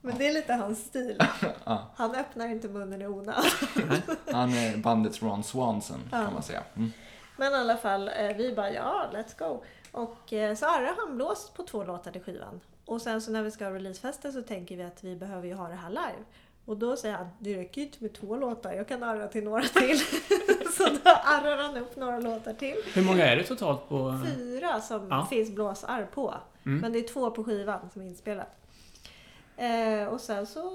Men det är lite hans stil. Ja, Han öppnar inte munnen i onödan. han är bandets Ron Swanson, Ja. kan man säga. Mm. Men i alla fall, eh, vi bara ja, let's go. Och eh, så har han blåst på två låtar till skivan. Och sen så när vi ska ha releasefesten så tänker vi att vi behöver ju ha det här live. Och då säger han, det räcker ju inte med två låtar, jag kan arra till några till. [laughs] så då arrar han upp några låtar till. Hur många är det totalt på... Fyra som Ja. finns blåsarr på. Mm. Men det är två på skivan som är inspelat. Eh, och sen så...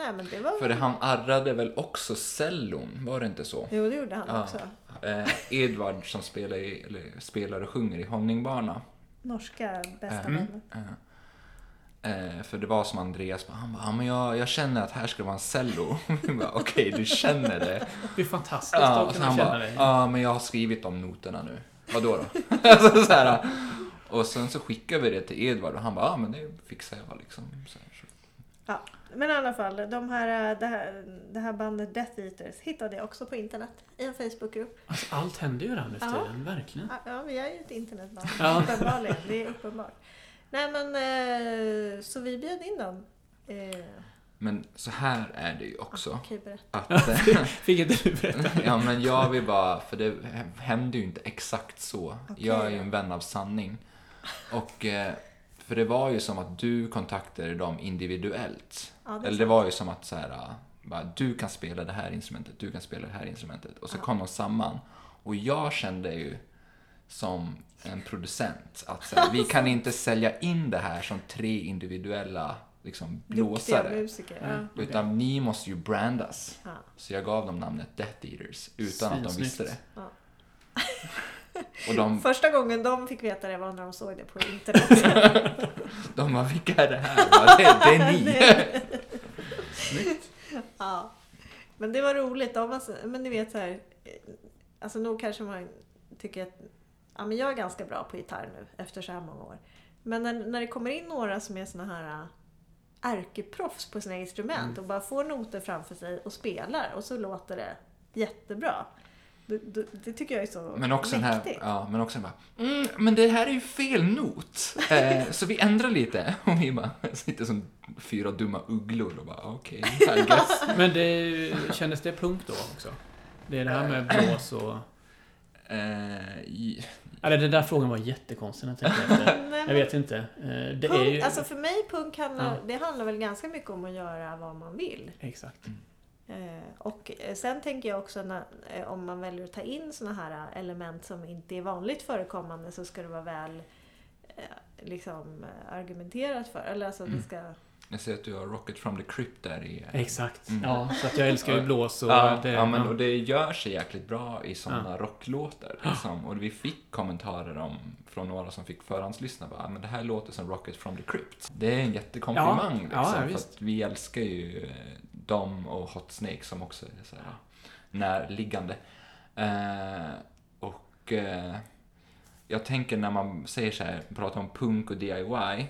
Eh, nej men det var... För han arrade väl också cellon, var det inte så? Jo det gjorde han Ja. också. Eh, Edvard som spelar, i, eller spelar och sjunger i Honningbana. Norska bästa Mm. vänner. Eh, för det var som Andreas, bara, han bara, ja, men jag, jag känner att här ska det vara en cello. [laughs] Okej, du känner det. Det är fantastiskt Ja, att så kunna känna dig. ja men jag har skrivit de noterna nu. Vadå då? [laughs] alltså, så här, och sen så skickade vi det till Edvard och han bara, ja men det fixar jag liksom. Så här, så. Ja, men i alla fall, de här, eh, det, här, det här bandet Death Eaters hittade jag också på internet i en Facebookgrupp. Alltså, allt händer ju där nu för Ja. tiden, verkligen. Ja, vi är ju ett internetband. Ja. Uppenbarligen, det är uppenbart. Nej men, eh, så vi bjöd in dem. Eh, Men så här är det ju också. Okej, berätta. Att, eh, [laughs] Fick inte du berätta? [laughs] ja men jag vill bara, för det hände ju inte exakt så. Okej Jag är ju en vän av sanning. Och, eh, för det var ju som att du kontaktade dem individuellt. Ja, det Eller det var ju som att så här, äh, bara, du kan spela det här instrumentet, du kan spela det här instrumentet. Och så Ja. kom de samman. Och jag kände ju som en producent. Att så här, [laughs] vi kan inte sälja in det här som tre individuella liksom, blåsare. musiker. Mm. Ja. Utan ni måste ju brandas. Ja. Så jag gav dem namnet Death Eaters utan att de visste det. [laughs] Och de, [laughs] Första gången de fick veta det var när de såg det på internet. [laughs] de bara, vilka är det här? Det, det är ni. [laughs] ja. Men det var roligt. Men ni vet så här. Alltså nog kanske man tycker att ja, men jag är ganska bra på gitarr nu efter så här många år. Men när, när det kommer in några som är såna här äh, ärkeproffs på sina instrument Mm. och bara får noter framför sig och spelar och så låter det jättebra. Det, det, det tycker jag är så Men också den här, ja, men också den bara, mm, men det här är ju fel not. Eh, så vi ändrar lite. [laughs] Och vi bara sitter som fyra dumma ugglor och bara, okej, I guess. [laughs] Men det, kändes det punk då också? Det är det här med blås och... Eh, Eller den där frågan var jättekonstig när jag tänkte efter. [laughs] Nej, Jag vet inte. Eh, Det är punk, ju... Alltså för mig punk handlar, Ja. det handlar väl ganska mycket om att göra vad man vill. Exakt. Eh, och eh, sen tänker jag också när, eh, om man väljer att ta in såna här eh, element som inte är vanligt förekommande så ska det vara väl eh, liksom eh, argumenterat för. Eller alltså Mm. det ska... jag ser att du har Rocket from the Crypt där i... eh, Exakt. Mm. Ja, så att jag älskar ju blås och ja, det... ja, men ja. och det gör sig jäkligt bra i sådana rocklåtar. Liksom. Och vi fick kommentarer om, från några som fick förhandslyssna. Bara, "Ah, men det här låter som Rocket from the Crypt. Det är en jättekomplimang. Ja, ja, liksom, för visst. att vi älskar ju eh, dem och Hot Snake som också är så här, närliggande. Eh, och eh, jag tänker när man säger så här, pratar om punk och DIY,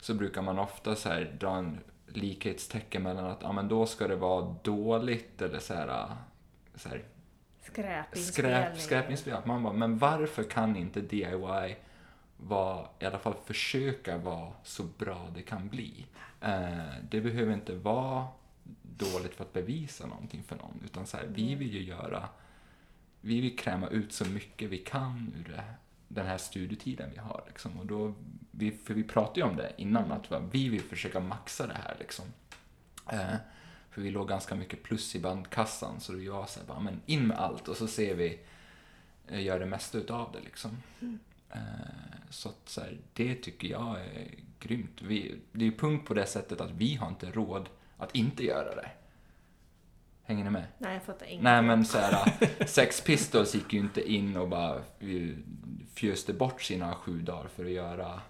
så brukar man ofta så här dra en likhetstecken mellan att ja, men då ska det vara dåligt eller så här, så här Skräpinspelning. skräp. Man bara, men varför kan inte DIY vara, i alla fall försöka vara så bra det kan bli? Eh, det behöver inte vara dåligt för att bevisa någonting för någon, utan så här, vi Mm. vill ju göra, vi vill kräma ut så mycket vi kan ur det, den här studietiden vi har. Liksom. Och då, vi, för vi pratade ju om det innan, att va, vi vill försöka maxa det här. Liksom. Eh, för vi låg ganska mycket plus i bandkassan, så det var så här, bara, men in med allt och så ser vi, eh, gör det mesta utav det liksom. Eh, så att så här, det tycker jag är grymt. Vi, det är ju punkt på det sättet att vi har inte råd att inte göra det. Hänger ni med? Nej, jag fattar inget. Nej men så här, [laughs] Sex Pistols gick ju inte in och bara fjöste bort sina sju dagar för att göra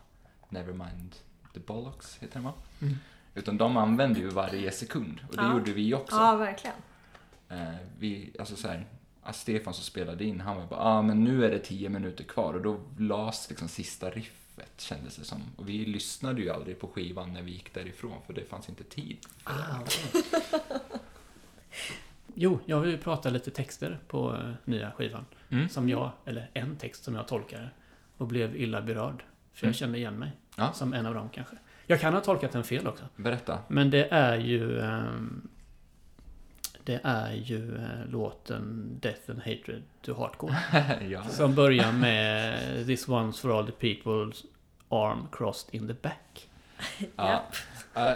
Nevermind the Bollocks, heter den va? Mm. Utan de använde ju varje sekund och det Ja. gjorde vi också. Ja, verkligen. Eh, vi, alltså så här, att Stefan som spelade in, han var bara ah, men nu är det tio minuter kvar och då las liksom sista riffet kändes det som. Och vi lyssnade ju aldrig på skivan när vi gick därifrån för det fanns inte tid. Ah, okej. Jo, jag vill ju prata lite texter på eh, nya skivan. Mm. Som jag, eller en text som jag tolkade och blev illa berörd. För Mm. jag kände igen mig. Ja. Som en av dem kanske. Jag kan ha tolkat den fel också. Berätta. Men det är ju... ehm, det är ju eh, låten Death and Hatred to Hardcore. [laughs] ja. Som börjar med This one's for all the people's arm crossed in the back. ja. Eh,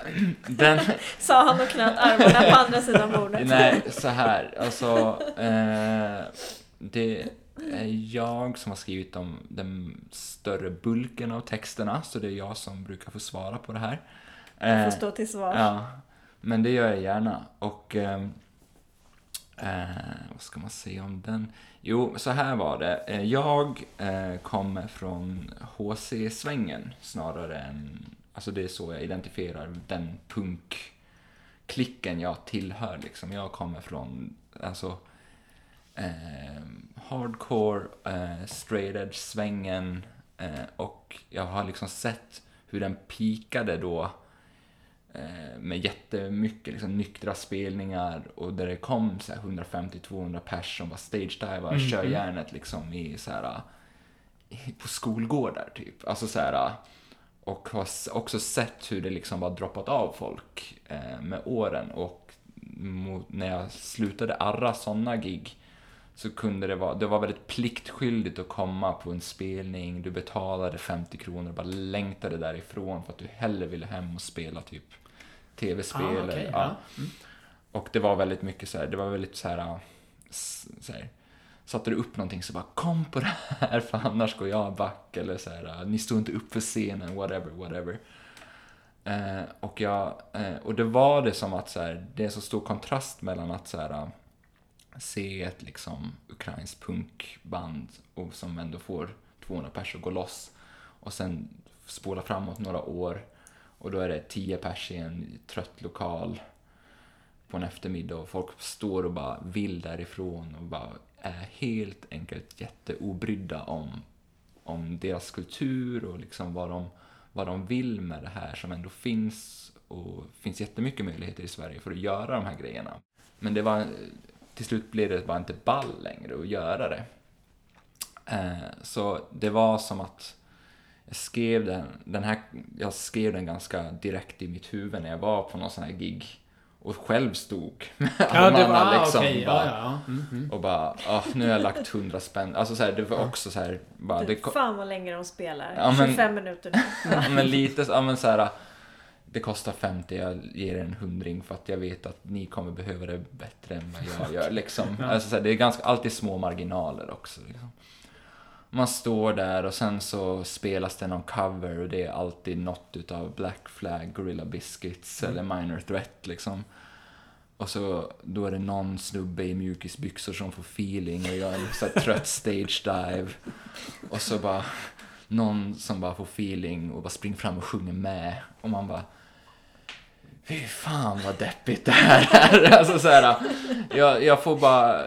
den, [laughs] Sa han och knöt armarna på andra sidan bordet. Nej, så här. Alltså, eh, det är jag som har skrivit om den större bulken av texterna, så det är jag som brukar få svara på det här. Jag får Eh, stå till svars. Ja, men det gör jag gärna. Och ehm, eh, vad ska man säga om den? Jo, så här var det. Eh, jag eh, kommer från HC-svängen snarare än... Alltså det är så jag identifierar den punkklicken jag tillhör. Liksom. Jag kommer från alltså, eh, hardcore, eh, straight edge-svängen eh, och jag har liksom sett hur den pikade då eh, med jättemycket liksom, nyktra spelningar och där det kom så här 150-200 pers som var stage-divar, Mm, kör mm. järnet liksom i så här i- på skolgårdar typ. Alltså så här och har också sett hur det liksom var droppat av folk eh, med åren och mot, när jag slutade arra sådana gig så kunde det vara, det var väldigt pliktskyldigt att komma på en spelning, du betalade 50 kronor och bara längtade därifrån för att du hellre ville hem och spela typ tv-spel. Ah, okej, ja. ja. Mm. Och det var väldigt mycket så här, det var väldigt så här, så här satte du upp någonting så bara kom på det här [laughs] för annars går jag back eller så här, ni står inte upp för scenen, whatever, whatever. Eh, och, jag, eh, och det var det som att så här, det är så stor kontrast mellan att så här, se ett liksom ukrainskt punkband och som ändå får 200 pers att gå loss och sen spola framåt några år och då är det 10 pers i en trött lokal på en eftermiddag och folk står och bara vill därifrån och bara är helt enkelt jätteobrydda om, om deras kultur och liksom vad de, vad de vill med det här som ändå finns och finns jättemycket möjligheter i Sverige för att göra de här grejerna. Men det var, till slut blev det bara inte ball längre att göra det. Eh, så det var som att jag skrev den, den här, jag skrev den ganska direkt i mitt huvud när jag var på någon sån här gig och själv stod [laughs] med Ja, armarna ah, liksom. okej, bara, ja, ja. Mm, mm. Och bara, ah, nu har jag lagt hundra spänn. Alltså så här, det var också så här, bara, det, fan vad länge de spelar. Ja, men- 25 minuter nu. [laughs] ja, men lite ja men så här, det kostar 50, jag ger er en hundring för att jag vet att ni kommer behöva det bättre än vad jag gör. Liksom. [laughs] Ja. Alltså, så här, det är ganska, alltid små marginaler också. Liksom. Man står där och sen så spelas det någon cover och det är alltid något utav Black Flag, Gorilla Biscuits eller Minor Threat liksom. Och så då är det någon snubbe i mjukisbyxor som får feeling och gör en så här trött stage dive. Och så bara någon som bara får feeling och bara springer fram och sjunger med. Och man bara Fy fan vad deppigt det här är. [laughs] Alltså så här, jag, jag får bara...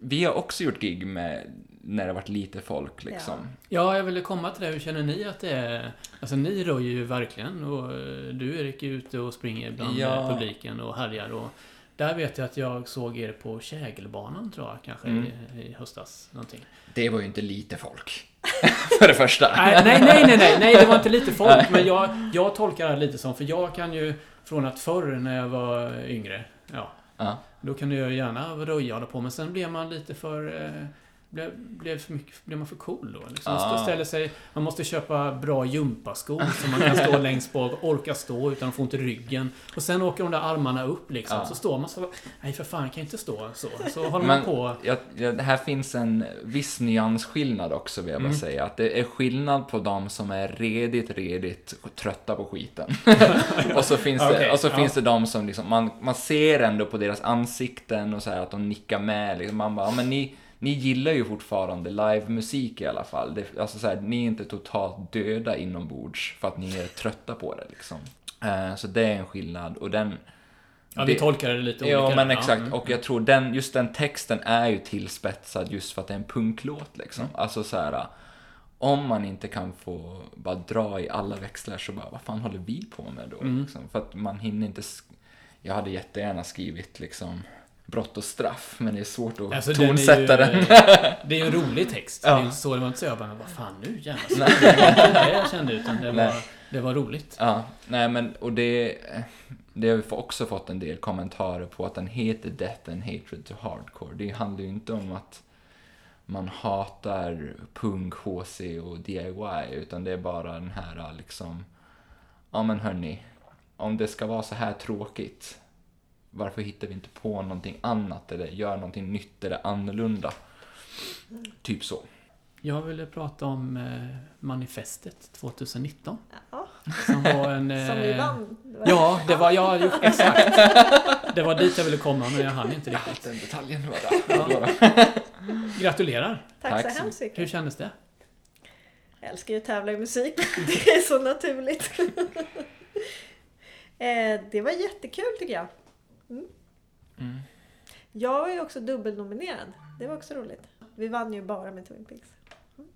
Vi har också gjort gig med när det varit lite folk liksom. Ja, jag ville komma till det. Hur känner ni att det är? Alltså ni rör ju verkligen och eh, du Erik är ute och springer bland Ja. eh, publiken och härjar och där vet jag att jag såg er på Kägelbanan tror jag kanske Mm. i, i höstas. Någonting. Det var ju inte lite folk. [laughs] För det första. Nej, nej, nej, nej, nej, nej, det var inte lite folk. [laughs] Men jag, jag tolkar det lite som, för jag kan ju från att förr när jag var yngre, ja, Ja. då kan jag gärna röja och hålla på. Men sen blev man lite för... Eh, blev, blev, för mycket, blev man för cool då? Liksom. Ah. Stå- Ställer sig, man måste köpa bra gympaskor så man kan stå [laughs] längst bak och orka stå utan att få ont i ryggen. Och sen åker de där armarna upp liksom. Ja. Så står man så... Nej för fan, jag kan inte stå så. Så håller Men man på. jag, jag, här finns en viss nyansskillnad också vill jag bara Mm. säga. Att det är skillnad på de som är redigt, redigt trötta på skiten. [laughs] och så finns det, Okej, och så ja. finns det de som liksom, man, man ser ändå på deras ansikten och så här att de nickar med. Liksom. Man bara, ja, men ni, ni gillar ju fortfarande livemusik i alla fall. Det, alltså så här, ni är inte totalt döda inombords för att ni är trötta på det liksom. Eh, så det är en skillnad och den Ja, vi det- tolkar det lite olika. Ja, men exakt. mm. Och jag tror den, just den texten är ju tillspetsad just för att det är en punklåt liksom. Mm. Alltså så här. Om man inte kan få bara dra i alla växlar så bara, vad fan håller vi på med då? Mm. Liksom? För att man hinner inte... Jag hade jättegärna skrivit liksom brott och straff, men det är svårt att Alltså, den tonsätta ju, den. Det är ju en rolig text. Ja. Det är inte så, det var inte så jag bara, vad fan nu jävlar. Det var inte det jag kände, utan det var, det var roligt. Ja, nej men och det, det har vi också fått en del kommentarer på att den heter Death and Hatred to Hardcore. Det handlar ju inte om att man hatar punk, HC och DIY utan det är bara den här liksom, ja men hörni, om det ska vara så här tråkigt, varför hittar vi inte på någonting annat eller gör någonting nytt eller annorlunda? Typ så. Jag ville prata om eh, manifestet 2019. Ja, Som var en... [laughs] som vi Eh, vann. Det var- ja, det var... Ja, jo, exakt. Det var dit jag ville komma, men jag hann inte riktigt. Den detaljen var där. Ja. Gratulerar! Tack, Tack så hemskt Hur mycket. kändes det? Jag älskar ju att tävla i musik. [laughs] Det är så naturligt. [laughs] Eh, Det var jättekul tycker jag. Mm. Mm. Jag var ju också dubbelnominerad. Det var också roligt. Vi vann ju bara med Twin Peaks.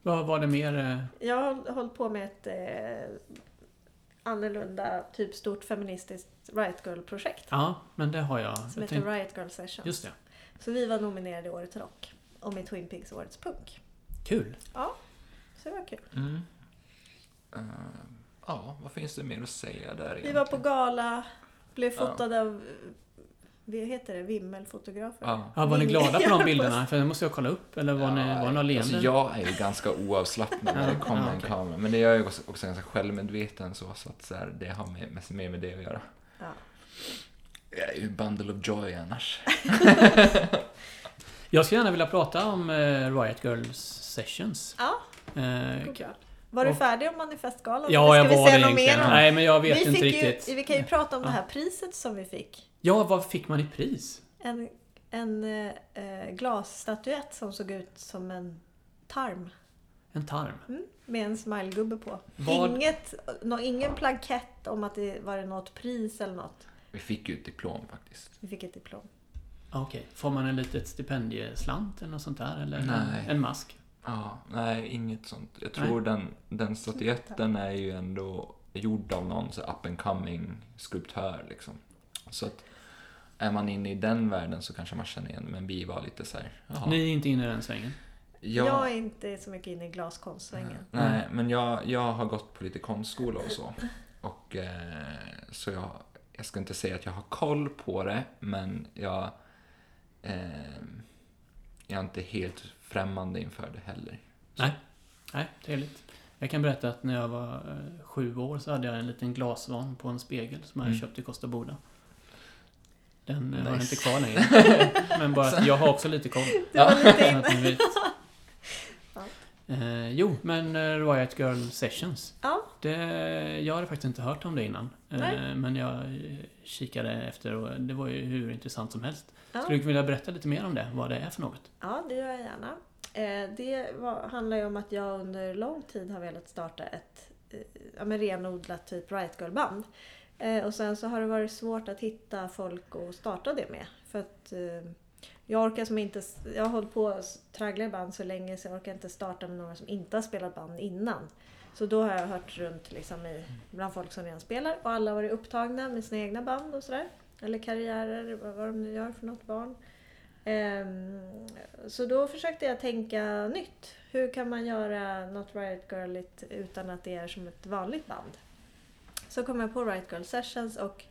Vad var det mer? eh, Jag har hållit på med ett eh, annorlunda, typ stort feministiskt Riot Girl-projekt. Ja, men det har jag. Som jag heter tänkte, Riot Girl Sessions. just det. Så vi var nominerade i Årets Rock. Och med Twin Peaks Årets Punk. Kul. Ja, så det var kul. Mm. Eh, ja, vad finns det mer att säga där Vi var på gala, blev Ja. fotade av, vad heter det, vimmelfotografer. Ja. Ja, var ni glada på [laughs] Ja, de bilderna? För det måste jag kolla upp. Eller var ni, var ni några leenden? Alltså jag är ju ganska oavslappnad när det Ja, kommer ja, en okej. kamera. Men det är jag ju också, också ganska självmedveten så, så att så här, det har med, mest mer med det att göra. Ja. Jag är ju bundle of joy annars. [laughs] Jag skulle gärna vilja prata om eh, Riot Girls Sessions. Ja, Eh. Var du färdig om Manifestgalan? ja, jag var det egentligen. Nej, men jag vet vi inte riktigt. Ju, vi kan ju prata om Ja. det här priset som vi fick. Ja, vad fick man i pris? En, en eh, glasstatyett som såg ut som en tarm. En tarm. Mm, med en smilegubbe på. Vad- Inget, nå, ingen plankett om att det var det något pris eller något. Vi fick ju ett diplom faktiskt. Vi fick ett diplom. Ah, Okej. Får man en litet stipendieslant eller något sånt där? Eller Nej. en mask? Ja, nej, inget sånt. Jag tror den, den statyetten är ju ändå gjord av någon så up and coming skulptör liksom. Så att är man inne i den världen så kanske man känner igen men vi var lite så här. Ni är inte inne i den svängen? Ja, Jag är inte så mycket inne i glaskonstsvängen. Nej, men jag, jag har gått på lite konstskola och så. [laughs] Och eh, så jag, jag ska inte säga att jag har koll på det, men jag, eh, jag är inte helt främmande inför det heller. Nej. Nej, trevligt. Jag kan berätta att när jag var eh, sju år så hade jag en liten glasvan på en spegel som jag Mm. köpt i Kosta Boda. Den eh, har Nice. inte kvar längre. [laughs] Men bara att jag har också lite koll. Det var lite Så att ni vet. Ja. Eh, jo, men eh, Riot Girl Sessions. Ja, Det, jag hade faktiskt inte hört om det innan. Eh, men jag eh, kikade efter och det var ju hur intressant som helst. ja. Skulle du vilja berätta lite mer om det? Vad det är för något? ja, det gör jag gärna. Eh, det var, handlar ju om att jag under lång tid har velat starta ett eh, ja, men renodlat typ Riot Girl-band. Eh, och sen så har det varit svårt att hitta folk att starta det med. För att jag orkar som inte... Jag har hållit på att traggla i band så länge så jag orkar inte starta med några som inte har spelat band innan. Så då har jag hört runt liksom i, bland folk som redan spelar och alla har varit upptagna med sina egna band och sådär. Eller karriärer, vad, de nu gör för något barn. Um, så då försökte jag tänka nytt. Hur kan man göra något Riot Girligt utan att det är som ett vanligt band? Så kom jag på Riot Girl Sessions och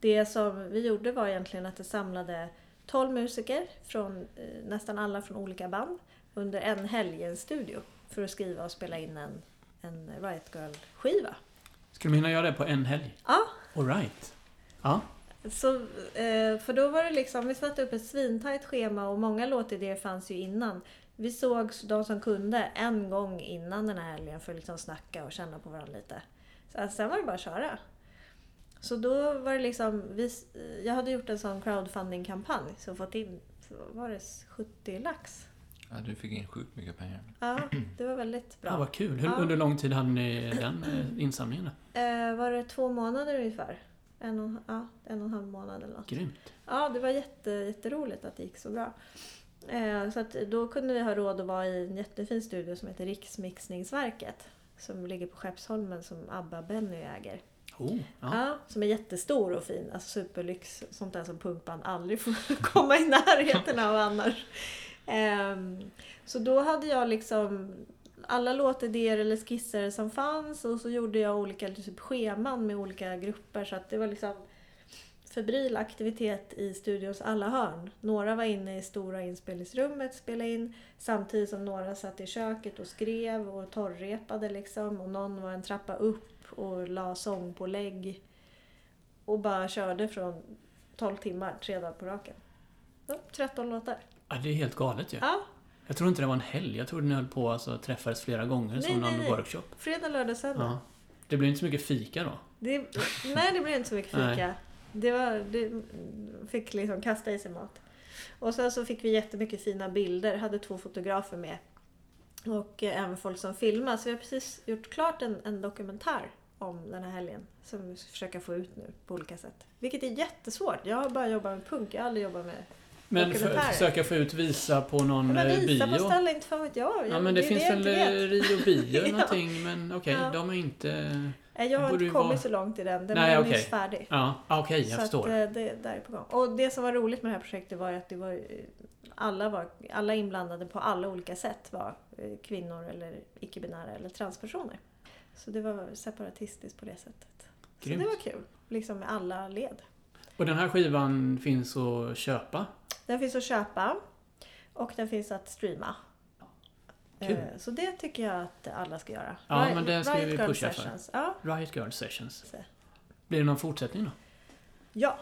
det som vi gjorde var egentligen att det samlade 12 musiker från eh, nästan alla från olika band under en helg i en studio för att skriva och spela in en, en Riot Girl-skiva. Skulle vi hinna göra det på en helg? Ja, Alright. Ja. Så, eh, för då var det liksom, vi satte upp ett svintajt schema och många låtidéer fanns ju innan. Vi såg de som kunde en gång innan den här helgen för att liksom snacka och känna på varandra lite. Så, sen var det bara att köra. Så då var det liksom, vi, jag hade gjort en sån crowdfunding-kampanj så fått in, var det 70 lax. Ja, du fick in sjukt mycket pengar. Ja, det var väldigt ja, bra. vad kul. Hur, Ja. Under lång tid hade ni den eh, insamlingen? Eh, var det två månader ungefär? En och, ja, en och en halv månad eller något. Grymt. Ja, det var jätte, jätteroligt att det gick så bra. Eh, så att då kunde vi ha råd att vara i en jättefin studio som heter Riksmixningsverket. Som ligger på Skeppsholmen som ABBA-Benny äger. Oh, Ja. ja. som är jättestor och fin. Alltså superlyx. Sånt där som punkband aldrig får [laughs] komma i närheten av annars. Um, så då hade jag liksom alla låtidéer eller skisser som fanns och så gjorde jag olika typ, scheman med olika grupper så att det var liksom febril aktivitet i studions alla hörn. Några var inne i stora inspelningsrummet och spelade in samtidigt som några satt i köket och skrev och torrrepade liksom och någon var en trappa upp och la sångpålägg och bara körde från 12 timmar, tre dagar på raken. Så, 13 låtar. ja. Det är helt galet ju. Ja, Jag tror inte det var en helg. Jag trodde ni höll på alltså, träffades flera gånger Nej, som någon nej. workshop. fredag, lördag, söndag. Ja. Det blir inte så mycket fika då? Det, nej, det blev inte så mycket fika. Det, var, det fick liksom kasta i sig mat. Och sen så fick vi jättemycket fina bilder. Hade två fotografer med. Och eh, även folk som filmar. Så vi har precis gjort klart en, en dokumentär om den här helgen. Som vi ska försöka få ut nu på olika sätt. Vilket är jättesvårt. Jag har bara jobbat med punk. Jag har aldrig jobbat med... Men för, försöka få ut visa på någon Men eh, visa på bio? ställe, inte fan vet jag. Ja men det, är finns jag väl eh. Rio Bio [laughs] Ja. någonting men okej, Ja. de är inte... Jag har inte kommit vara- så långt i den. Den Nej, är okej. nyss färdig. Ja, okej jag så förstår. Att, eh, det där är på gång. Och det som var roligt med det här projektet var att det var, alla, var, alla inblandade på alla olika sätt var eh, kvinnor eller icke-binära eller transpersoner. Så det var separatistiskt på det sättet. Så Grymt. det var kul. Liksom med alla led. Och den här skivan finns att köpa? Den finns att köpa och den finns att streama. Kul. Eh, Så det tycker jag att alla ska göra. Ja, Riot- men det ska Riot vi Girl pusha för. Sessions. Ja, Riot Girl Sessions. Så. Blir det någon fortsättning då? ja.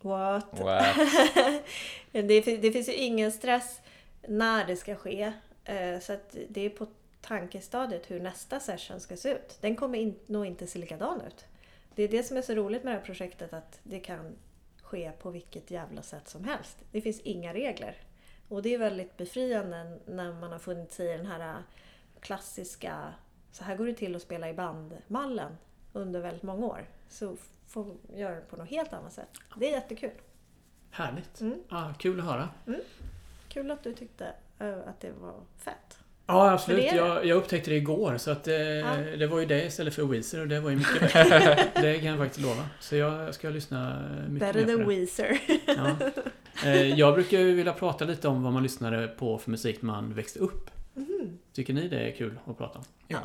What? What? [laughs] det, det finns ju ingen stress när det ska ske. Eh, Så att det är på tankestadiet hur nästa session ska se ut. Den kommer in, nog inte se likadan ut. Det är det som är så roligt med det här projektet att det kan ske på vilket jävla sätt som helst. Det finns inga regler. Och det är väldigt befriande när man har funnit sig i den här klassiska, så här går det till att spela i bandmallen under väldigt många år. Så får göra det på något helt annat sätt. Det är jättekul. Härligt. Mm. Ja, kul att höra. Kul att du tyckte eh, att det var fett. Ja, absolut. Jag, jag upptäckte det igår så att eh, Ja. det var ju det istället för Weezer och det var ju mycket [laughs] bättre. det kan jag faktiskt lova. Så jag ska lyssna mycket Better mer på than. Weezer. Ja. Eh, jag brukar ju vilja prata lite om vad man lyssnade på för musik när man växte upp. Mhm. Tycker ni det är kul att prata om? Ja,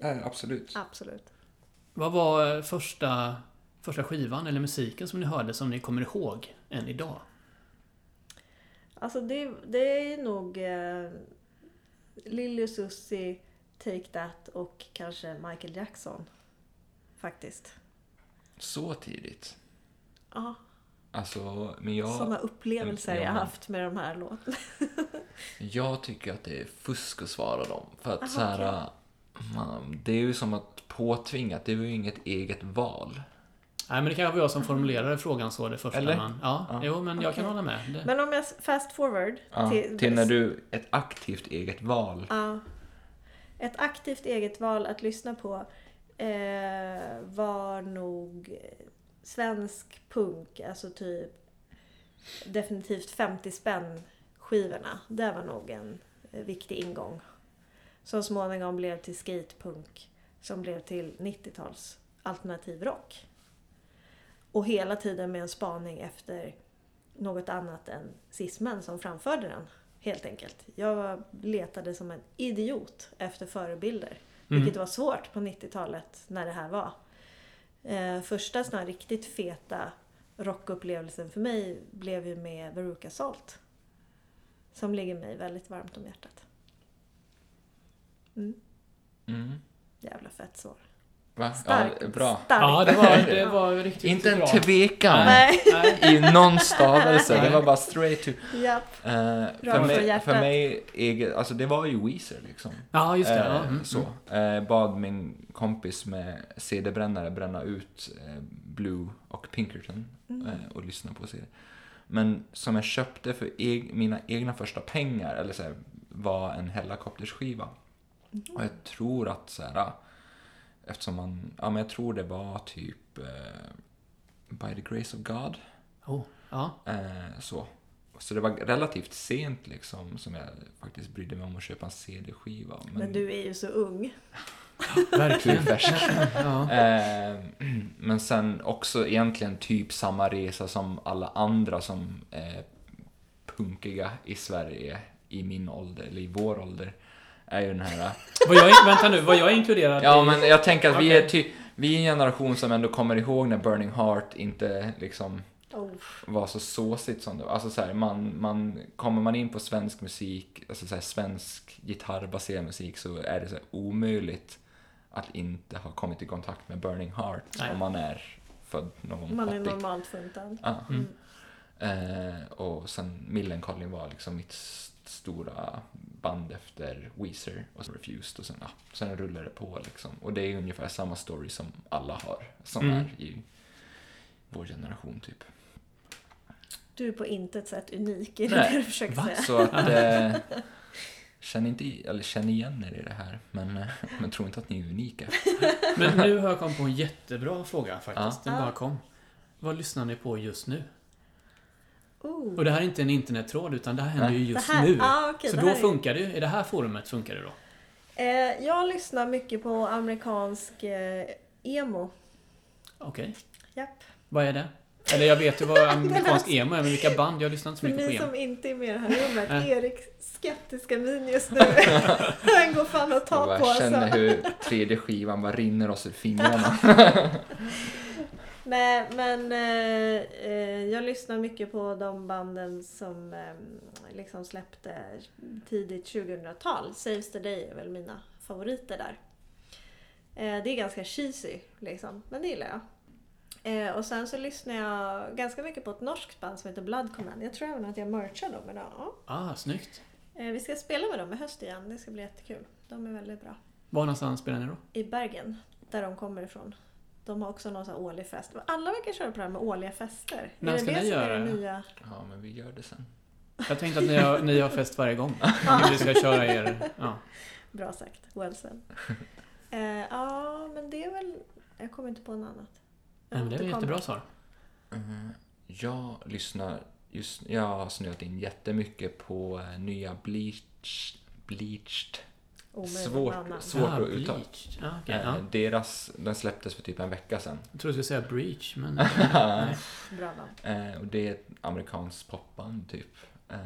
eh, absolut. Absolut. Vad var eh, första, första skivan eller musiken som ni hörde som ni kommer ihåg än idag? Alltså det, det är nog Lily och Susie, Take That och kanske Michael Jackson. Faktiskt. Så tidigt. Ja, Alltså, men jag, sådana upplevelser Ja. jag haft med de här låtarna. [laughs] jag tycker att det är fusk att svara dem. För att Aha, så här, man, det är ju som att påtvingat, det är ju inget eget val. Nej men det kanske var jag som formulerade frågan så det första Eller? man... Ja, Ja. jo men jag kan Okej. hålla med. Det, Men om jag fast forward Ja, till, till när du, ett aktivt eget val. Ja. Ett aktivt eget val att lyssna på eh, var nog svensk punk, alltså typ definitivt 50 spänn skivorna. Det var nog en eh, viktig ingång. Som småningom blev till skatepunk som blev till 90-tals alternativ rock. Och hela tiden med en spaning efter något annat än cismen som framförde den. Helt enkelt. Jag letade som en idiot efter förebilder. Mm. Vilket var svårt på 90-talet när det här var. Eh, första sån här riktigt feta rockupplevelsen för mig blev ju med Veruca Salt. Som ligger mig väldigt varmt om hjärtat. Mm. Mm. Jävla fett svar. Va? Stark. Ja, bra. Stark. ja, det var, det [laughs] var riktigt Inte en bra. tvekan Nej. I någon stavelse. Det var bara straight to... Japp. Eh, Bra för, mig, för mig, eget, alltså det var ju Weezer liksom. Ja, just det. Eh, Ja, mm, så. Eh, bad min kompis med CD-brännare bränna ut eh, Blue och Pinkerton Mm. eh, och lyssna på CD. Men som jag köpte för eg- mina egna första pengar, eller så här, var en Hellacopters-skiva. Mm. Och jag tror att så här, eftersom man, ja men jag tror det var typ eh, By the Grace of God. Oh, ja. Eh, så. Så det var relativt sent liksom som jag faktiskt brydde mig om att köpa en CD-skiva. Men du är ju så ung. Verkligen. färsk. ja. Eh, men sen också egentligen typ samma resa som alla andra som är punkiga i Sverige i min ålder, eller i vår ålder, är ju den här... Var jag, vänta nu, var jag inkluderad Ja, men jag tänker att vi är ty, vi är en generation som ändå kommer ihåg när Burning Heart inte liksom Oh. var så såsigt som det var. Alltså så här, man, man, kommer man in på svensk musik, alltså så här, svensk gitarrbaserad musik så är det så här omöjligt att inte ha kommit i kontakt med Burning Heart Nej. om man är född någon gång Man är 80. normalt funtad. Ja. Mm. Eh, och sen Millencolin var liksom mitt st- stora band efter Weezer och så Refused och sen, ja, sen rullar det på liksom. Och det är ungefär samma story som alla har, som Mm. är i vår generation typ. Du är på intet sätt unik i det Nej. du försöker Va? säga. Så att, eh, känn, inte, eller känn igen er i det här, men, eh, men tro inte att ni är unika. Men nu har jag kommit på en jättebra fråga faktiskt. Den Ja. bara kom. Vad lyssnar ni på just nu? Oh. Och det här är inte en internettråd utan det här händer Nej. ju just nu. Ah, okej, Så då är- funkar det ju. I det här forumet funkar det då. Eh, jag lyssnar mycket på amerikansk eh, emo. Okej. Japp. Vad är det? Eller jag vet ju vad [laughs] amerikansk emo är, men vilka band? Jag lyssnar inte så mycket på ni emo. som inte är med i det här rummet, Nej. Eriks skeptiska min just nu. [laughs] Den går fan att ta Jag på bara känner alltså. hur tredje skivan bara rinner oss ur fingrarna. [laughs] Nej, men eh, eh, jag lyssnar mycket på de banden som eh, liksom släppte tidigt 2000-tal. Saves the Day är väl mina favoriter där. Eh, det är ganska cheesy liksom, men det gillar jag. Eh, och sen så lyssnar jag ganska mycket på ett norskt band som heter Blood Command. Jag tror även att jag merchar dem idag. Ah, snyggt. Eh, vi ska spela med dem i höst igen. Det ska bli jättekul. De är väldigt bra. Var någonstans spelar ni då? I Bergen, där de kommer ifrån. De har också någon sån här årlig fest. Alla verkar köra på det här med årliga fester. När är ska det det ni göra det nya? Ja, men vi gör det sen. Jag tänkte att ni har, ni har fest varje gång. Vi ska köra er... Ja. Bra sagt. Well said. Eh, ja, men det är väl... Jag kommer inte på något annat. Jag men det är ett jättebra svar. Eh, Jag lyssnar just, jag har snöat in jättemycket på eh, nya Bleach, Bleached. Svårt, svårt Ah, att uttala. Ja, okej, Eh, ja. Deras, den släpptes för typ en vecka sedan. Jag trodde du skulle säga Breach, men... [laughs] Bra. Eh, och det är ett amerikanskt popband typ. Eh,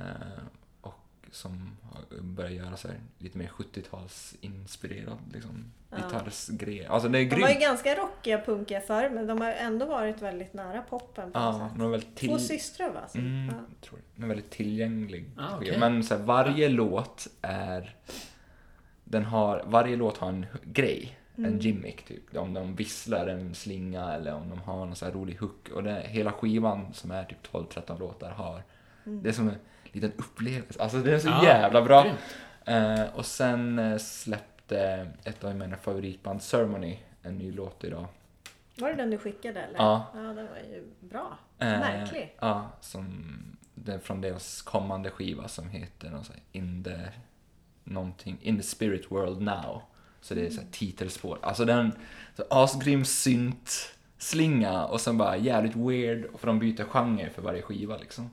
och som har börjat göra så här, lite mer 70-talsinspirerad liksom, Ja. gitarrsgrej. Alltså det är De var ju grymt. ganska rockiga, punkiga förr, men de har ändå varit väldigt nära poppen på Ja, de är väldigt Två till... systrar va? Mm, ja. tror det. Den är väldigt tillgänglig. Ah, jag. Men så här, varje låt är... Den har, varje låt har en grej. Mm. En gimmick typ. Om de visslar en slinga eller om de har en så här rolig hook. Och det, hela skivan som är typ 12-13 låtar har... Mm. Det är som en liten upplevelse. Alltså det är så Ja, jävla bra. Eh, och sen eh, släppte ett av mina favoritband, Ceremony, en ny låt idag. Var det den du skickade eller? Ja. Ja, den var ju bra. Eh, Märklig. Ja, som, det är från deras kommande skiva som heter någon så här, In the någonting, In the spirit world now. Så det är så här titelspår. Alltså den, så asgrym synt slinga och sen bara jävligt weird, för de byter genre för varje skiva liksom.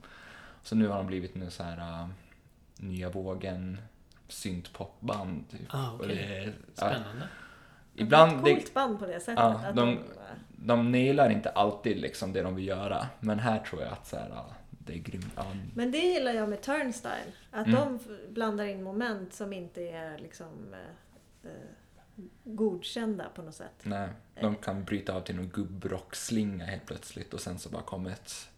Så nu har de blivit nu så här äh, nya vågen syntpopband typ. Ah, okej. det är, ja, Spännande. ibland, Ett det, coolt band på det sättet. Ja, att de- de, de nailar inte alltid liksom det de vill göra. Men här tror jag att så här, ja, det är grymt. Ja, men det gillar jag med Turnstyle. Att Mm. de blandar in moment som inte är liksom eh, eh, godkända på något sätt. nej, de kan bryta av till någon gubbrockslinga helt plötsligt och sen så bara kommer ett,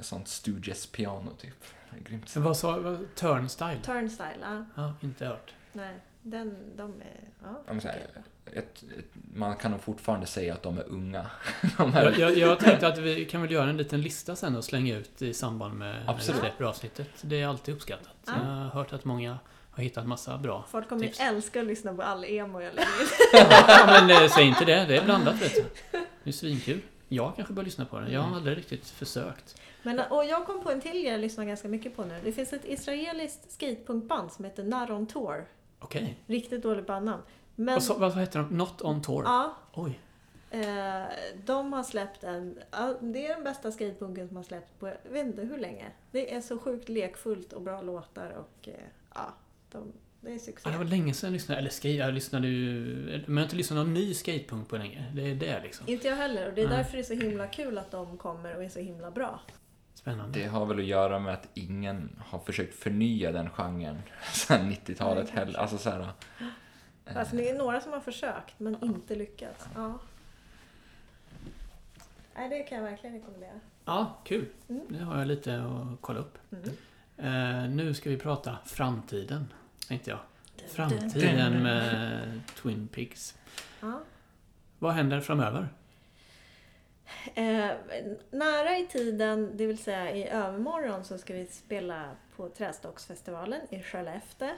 sånt Stooges-piano typ. Det är grymt. Men vad sa vad, Turnstyle? Turnstyle, ja. Ja, inte hört. Nej, den, de är... Ja, här, okej. ett, ett, man kan nog fortfarande säga att de är unga. [laughs] de Jag, jag, jag tänkte att vi kan väl göra en liten lista sen och slänga ut i samband med Absolut. släpper avsnittet. Det är alltid uppskattat. Ja. Jag har hört att många har hittat massa bra. Folk kommer tips. älska att lyssna på all emo jag lägger. [laughs] Ja, men eh, säg inte det. Det är blandat vet du. Det är svinkul. Jag kanske bör lyssna på den. Jag har aldrig riktigt försökt. Men, och jag kom på en till grej jag lyssnar ganska mycket på nu. Det finns ett israeliskt skatepunkband som heter Naron Tour. Okej. Riktigt dåligt bandnamn. Men, Vad, sa- vad heter de? Not on tour? ja, Oj. eh, de har släppt en... Ja, det är den bästa skatepunken som har släppts på jag vet inte hur länge. Det är så sjukt lekfullt och bra låtar och eh, ja, de, det är succé. Ja, det var länge sedan jag lyssnade. Eller skate, jag lyssnade ju... Men jag har inte lyssnat någon ny skatepunk på länge. Det är det liksom. Inte jag heller och det är Nej. därför det är så himla kul att de kommer och är så himla bra. Spännande. det har väl att göra med att ingen har försökt förnya den genren [laughs] sedan 90-talet Nej, heller. Alltså så här, eh, Alltså, det är några som har försökt men inte lyckats. Ja. Nej, det kan jag verkligen rekommendera. Ja, kul. Mm. Det har jag lite att kolla upp. Mm. Eh, nu ska vi prata framtiden, tänkte jag. Framtiden med Twin Peaks. Ja. Vad händer framöver? Eh, nära i tiden, det vill säga i övermorgon, så ska vi spela på Trästocksfestivalen i Skellefteå.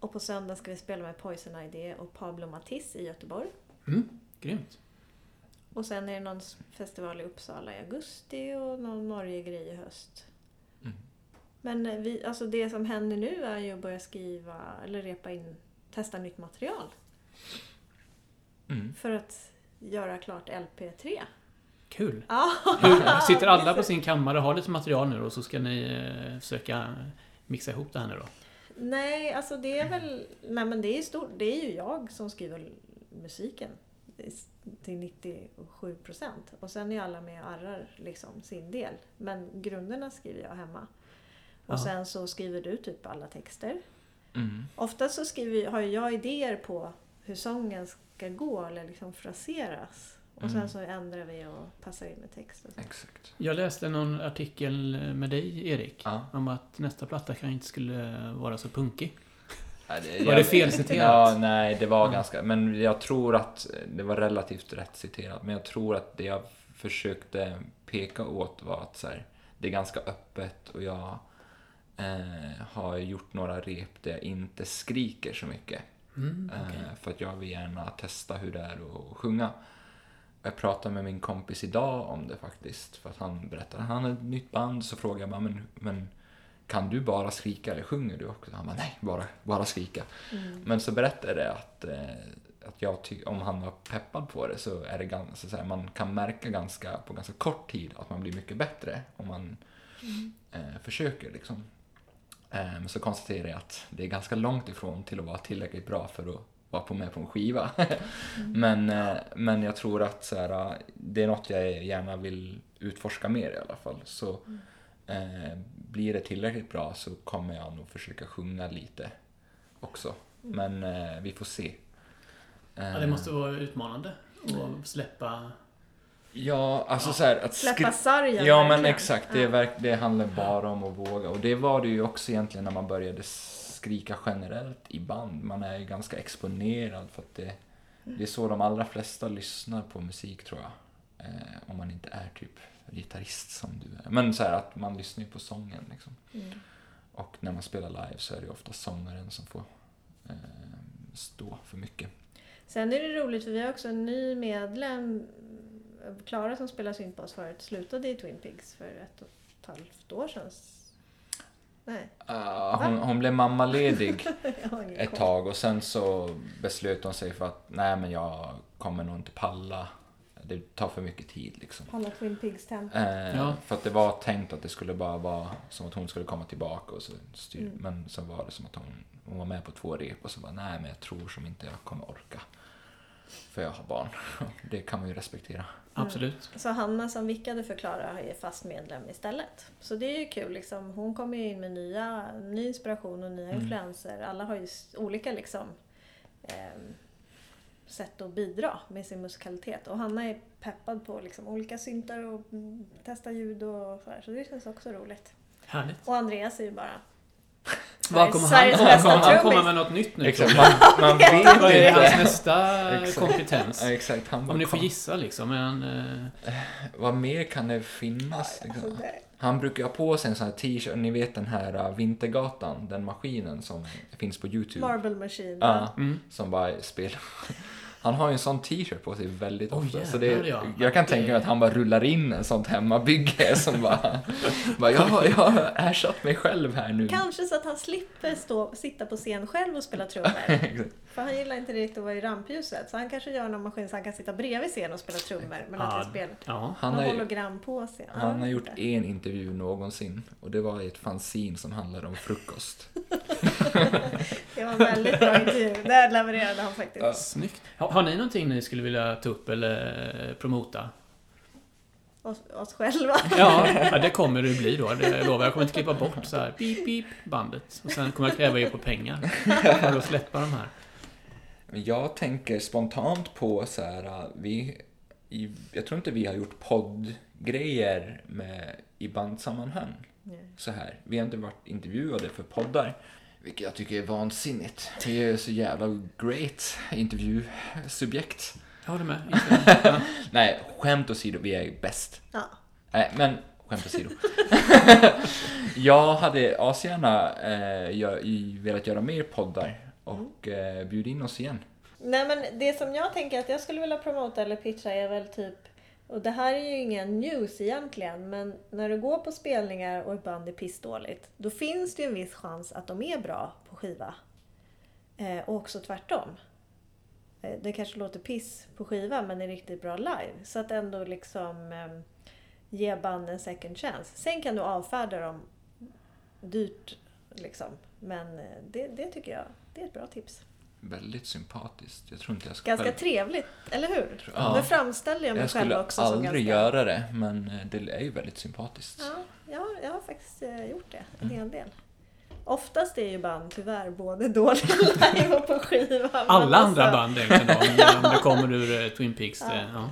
Och på söndag ska vi spela med Poison ID och Pablo Matisse i Göteborg. Mm, grymt. Och sen är det någon festival i Uppsala i augusti och någon Norge-grej i höst. Mm. Men eh, vi, alltså det som händer nu är ju att börja skriva eller repa in, testa nytt material. mm. För att göra klart LP3. Kul. Hur, sitter [laughs] alla på sin kammare och har lite material nu och så ska ni eh, försöka mixa ihop det här nu då? Nej, alltså det är väl... Nej men det är, stor, det är ju jag som skriver musiken. Till 97 procent. Och sen är alla med och arrar liksom sin del. Men grunderna skriver jag hemma. Och Ja. sen så skriver du typ alla texter. Mm. Ofta så skriver, har jag idéer på hur sången ska gå eller liksom fraseras. Och sen Mm. så ändrar vi och passar in med text. Och så. Exakt. Jag läste någon artikel med dig, Erik, Ja. om att nästa platta kanske inte skulle vara så punkig. Ja, Var det felciterat? Ja, nej, det var Mm. ganska... Men jag tror att det var relativt rätt citerat. Men jag tror att det jag försökte peka åt var att så här, det är ganska öppet och jag eh, har gjort några rep där jag inte skriker så mycket. Mm, okej. Eh, för att jag vill gärna testa hur det är att sjunga. Jag pratade med min kompis idag om det faktiskt. För att han berättade att han har ett nytt band. Så frågade jag bara, men, men kan du bara skrika eller sjunger du också? Han bara, nej, bara, bara skrika. Mm. Men så berättade jag att, eh, att jag ty- om han var peppad på det så är det ganska, så här, man kan märka ganska, på ganska kort tid att man blir mycket bättre om man eh, försöker. Liksom. Eh, så konstaterade jag att det är ganska långt ifrån till att vara tillräckligt bra för att vara på med på en skiva. [laughs] men, eh, men jag tror att så här, det är något jag gärna vill utforska mer i alla fall. Så eh, blir det tillräckligt bra så kommer jag nog försöka sjunga lite också. Men eh, vi får se. Ja, det måste vara utmanande att släppa... Ja, alltså Ja. så här, att Släppa sargen Ja men verkligen. exakt, det, är verk- det handlar bara om att våga. Och det var det ju också egentligen när man började skrika generellt i band. Man är ju ganska exponerad för att det, det är så de allra flesta lyssnar på musik tror jag. Eh, om man inte är typ gitarrist som du är. Men så här att man lyssnar ju på sången liksom. Mm. Och när man spelar live så är det ju ofta sångaren som får eh, stå för mycket. Sen är det roligt för vi har också en ny medlem. Klara som spelar syntbas förut slutade i Twin Pigs för ett och ett halvt år sedan. Ah, hon, hon blev mammaledig [laughs] ett tag och sen så beslöt hon sig för att nej men jag kommer nog inte palla. Det tar för mycket tid liksom. Alla Twin Pigs tempo. Eh, Ja. För att det var tänkt att det skulle bara vara som att hon skulle komma tillbaka och så styr. Mm. Men så var det som att hon, hon var med på två rep och så bara nej men jag tror som inte jag kommer orka. För jag har barn. [laughs] Det kan man ju respektera. Absolut. Så Hanna som vickade för Klara är fast medlem istället. Så det är ju kul. Liksom. Hon kommer ju in med nya, ny inspiration och nya Mm. influenser. Alla har ju olika liksom, ehm, sätt att bidra med sin musikalitet. Och Hanna är peppad på liksom, olika syntar och mm, testa ljud och sådär. Så det känns också roligt. Härligt. Och Andreas är ju bara Vad kommer han, Sveriges kommer bästa han komma trummis. med något nytt nu? Exakt, man, man [laughs] vet Vad är hans nästa Exakt. kompetens? Ja, exakt, han Om ni får kom. gissa liksom. Är han, eh, Vad mer kan det finnas? Liksom? Han brukar ha på sig en sån här t-shirt, ni vet den här uh, Vintergatan, den maskinen som finns på Youtube. Marble Machine. Ja, mm. som bara spelar. Han har ju en sån t-shirt på sig väldigt ofta. så det, jävlar, ja. Jag kan tänka mig att han bara rullar in en sånt hemmabygge [laughs] som bara, bara jag, jag har ersatt mig själv här nu. Kanske så att han slipper stå, sitta på scen själv och spela trummor. [laughs] För han gillar inte riktigt att vara i rampljuset. Så han kanske gör någon maskin så han kan sitta bredvid scen och spela trummor. Men att det spelar ja. han, har, hologram på. Ja, han har gjort en intervju någonsin och det var i ett fanzine som handlade om frukost. [laughs] [laughs] Det var en väldigt bra intervju. Där levererade han faktiskt. Ja. Snyggt. Har, har ni någonting ni skulle vilja ta upp eller eh, promota? Oss, oss själva. Ja, [laughs] ja, det kommer det bli då. Det jag lovar. Jag kommer inte klippa bort så här beep, beep, bandet. Och sen kommer jag kräva er på pengar för att släppa de här. Jag tänker spontant på så här, uh, vi, jag tror inte vi har gjort poddgrejer med, i bandsammanhang. Nej. Så här, vi har inte varit intervjuade för poddar. Vilket jag tycker är vansinnigt. Vi är så jävla great intervjusubjekt. Jag håller med. [laughs] Ja. Nej, skämt åsido, vi är bäst. Ja. Nej, men skämt åsido. [laughs] jag hade asgärna eh, velat göra mer poddar och eh, bjuda in oss igen. Nej men det som jag tänker att jag skulle vilja promota eller pitcha är väl typ och det här är ju ingen news egentligen men när du går på spelningar och ett band är pissdåligt då finns det ju en viss chans att de är bra på skiva. Eh, och också tvärtom. Eh, det kanske låter piss på skiva men är riktigt bra live. Så att ändå liksom eh, ge band en second chance. Sen kan du avfärda dem dyrt liksom. Men eh, det, det tycker jag, det är ett bra tips. Väldigt sympatiskt. Jag tror inte jag ska Ganska själv... trevligt, eller hur? Ja. Nu framställer jag mig Jag själv skulle också som aldrig ganska... göra det, men eh, det är ju väldigt sympatiskt. Ja, jag, jag har faktiskt eh, gjort det en Mm. hel del. Oftast är ju band tyvärr både dåliga live och på skiva. men Alla alltså, andra band egentligen då, men om det kommer ur eh, Twin Peaks. [laughs] Ja. eh, Ja.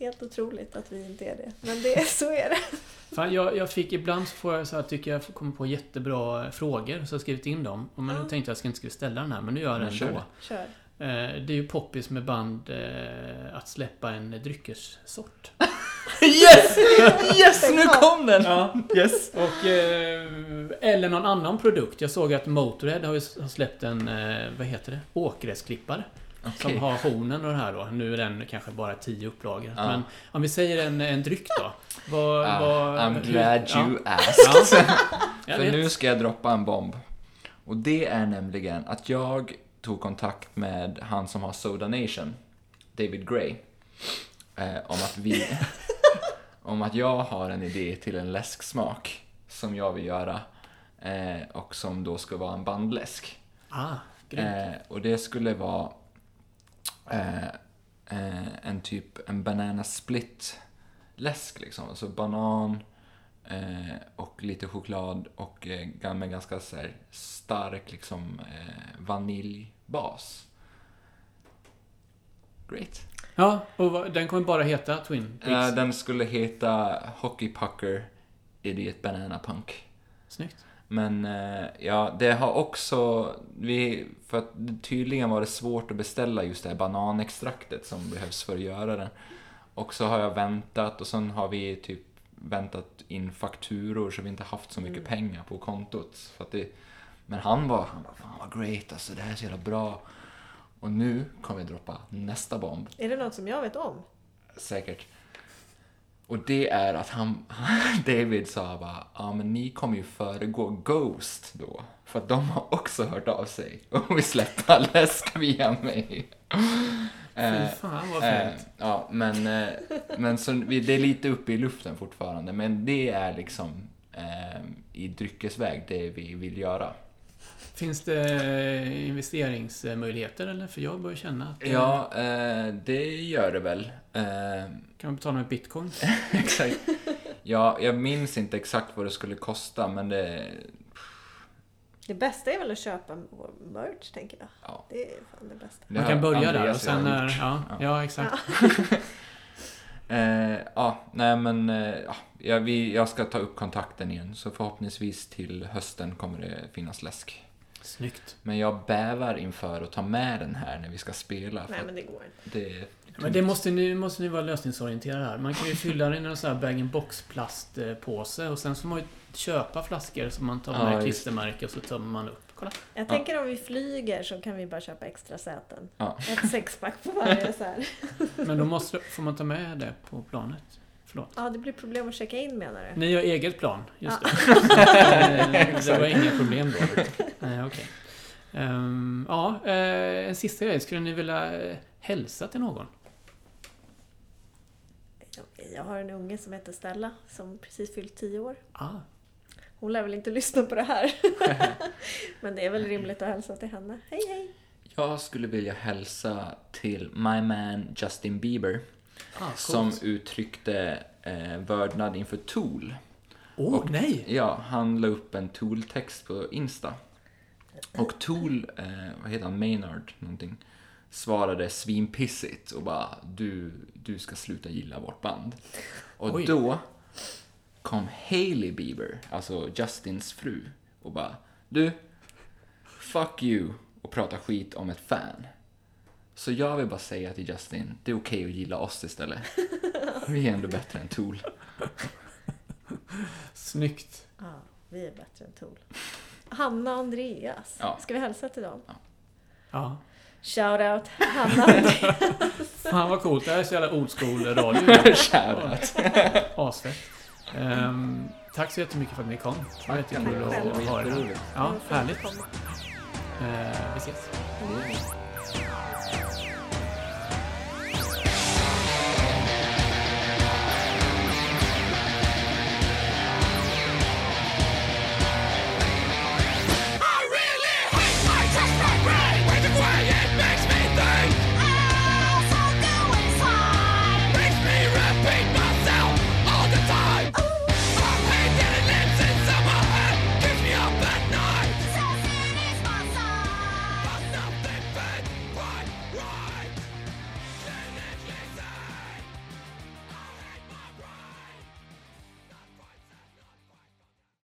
Helt otroligt att vi inte är det. Men det, så är det. Fan, jag, jag fick ibland så får jag så här, tycker jag kommer på jättebra frågor, så jag har skrivit in dem. Och men Ja. nu tänkte jag att jag inte skulle ställa den här, men nu gör jag den ändå. Kör. Eh, Det är ju poppis med band eh, att släppa en dryckessort. [laughs] Yes! Yes! Nu kom den! Ja. Yes! Och, eh, eller någon annan produkt. Jag såg att Motorhead har, släppt en, vad heter det? Åkgräsklippare. Okej. Som har hornen och det här då. Nu är den kanske bara 10 upplagor. Ja. Men om vi säger en, en dryck då. Vad, Ah, vad, I'm hur- glad ja. you asked. Jag [laughs] För nu ska jag droppa en bomb. Och det är nämligen att jag tog kontakt med han som har Soda Nation, David Gray, eh, om att vi... [laughs] om att jag har en idé till en läsksmak som jag vill göra eh, och som då ska vara en bandläsk. Ah. Eh, och det skulle vara eh, eh, en typ en banana split läsk liksom. Alltså banan eh, och lite choklad och eh, med ganska så här, stark liksom eh, vaniljbas. Great. Ja, och vad- den kommer bara heta Twin Eh, Peaks. den skulle heta Hockey Pucker Idiot Banana Punk. Snyggt. Men eh, ja, det har också, vi, för att tydligen var det svårt att beställa just det här bananextraktet som behövs för att göra den. Och så har jag väntat och sen har vi typ väntat in fakturor så vi inte haft så mycket pengar på kontot. För att det, men han var, han bara, fan vad great alltså, det här är så jävla bra. Och nu kommer jag droppa nästa bomb. Är det något som jag vet om? Säkert. Och det är att han, [laughs] David sa bara, ja men ni kommer ju föregå Ghost då. För att de har också hört av sig [laughs] och vill släppa läsk via mig. Eh, Fy fan vad eh, fint. ja, men, eh, men så, det är lite uppe i luften fortfarande. Men det är liksom eh, i dryckesväg det vi vill göra. Finns det investeringsmöjligheter eller? För jag börjar känna att... eh, Ja, eh, det gör det väl. Eh, Kan man betala med bitcoin? [laughs] Exakt. Ja, jag minns inte exakt vad det skulle kosta, men det... Det bästa är väl att köpa vår merch, tänker jag. Ja. Det är fan det bästa. Man kan börja där och Andreas sen gjort. Ja, Ja. ja, exakt. [laughs] Eh, ja, nej men... Eh, ja, jag, vi, jag ska ta upp kontakten igen, så förhoppningsvis till hösten kommer det finnas läsk. Snyggt. Men jag bävar inför att ta med den här när vi ska spela. För Nej, men det går inte. det, Men det måste ni, måste ni vara lösningsorienterade här. Man kan ju fylla den i en sån här bag-in-box plastpåse och sen så får man ju köpa flaskor som man tar Ja, med klistermärke och så tömmer man upp. Kolla. Jag Ja. tänker om vi flyger så kan vi bara köpa extra säten. Ja. Ett sexpack på varje så här. [laughs] Men då måste, får man ta med det på planet. Förlåt. Ja, det blir problem att checka in menar du? Ni har eget plan, just Ja. det. [laughs] Eh, det var inga problem då. Nej, okej. Ehm, ja, eh, en sista grej. Skulle ni vilja eh, hälsa till någon? Jag har en unge som heter Stella som precis fyllt 10 år. Ah, Hon lär väl inte lyssna på det här. [laughs] Men det är väl rimligt att hälsa till henne. Hej hej! jag skulle vilja hälsa till my man Justin Bieber, ah som uttryckte eh, vördnad inför Tool. Åh, och- nej! Ja, han la upp en Tool-text på Insta. Och Tool, eh, vad heter han, Maynard någonting, svarade svinpissigt och bara du, du ska sluta gilla vårt band. Och Oj. då kom Hailey Bieber, alltså Justins fru, och bara du, fuck you och prata skit om ett fan. Så jag vill bara säga till Justin, det är okej att gilla oss istället. Vi är ändå bättre än Tool. Snyggt. Ja, vi är bättre än Tool. Hanna och Andreas. Ja. Ska vi hälsa till dem? Ja. Shout out Hanna. [laughs] Fan vad coolt. Det här är så jävla old school radio. [laughs] Shoutout. Asfett. Ehm, tack så jättemycket för att ni kom. Det var jättekul själv. att ha er här. Ja, härligt. fint att komma. Eh, vi ses. Är-